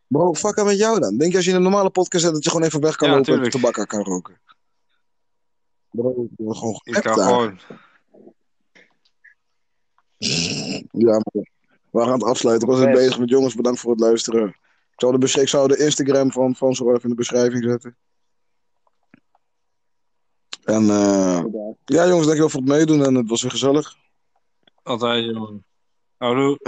Bro, fuck aan met jou dan. Denk je als je in een normale podcast zit dat je gewoon even weg kan Ja, lopen en tabak kan roken? Bro, ik wil gewoon Ik kan daar. gewoon. Ja, man. we gaan het afsluiten. Ik was net bezig met jongens, bedankt voor het luisteren. Ik zou de, ik zou de Instagram van, van zo even in de beschrijving zetten. En eh, ja, jongens, dankjewel voor het meedoen en het was weer gezellig. Altijd, jongen. Houdoe.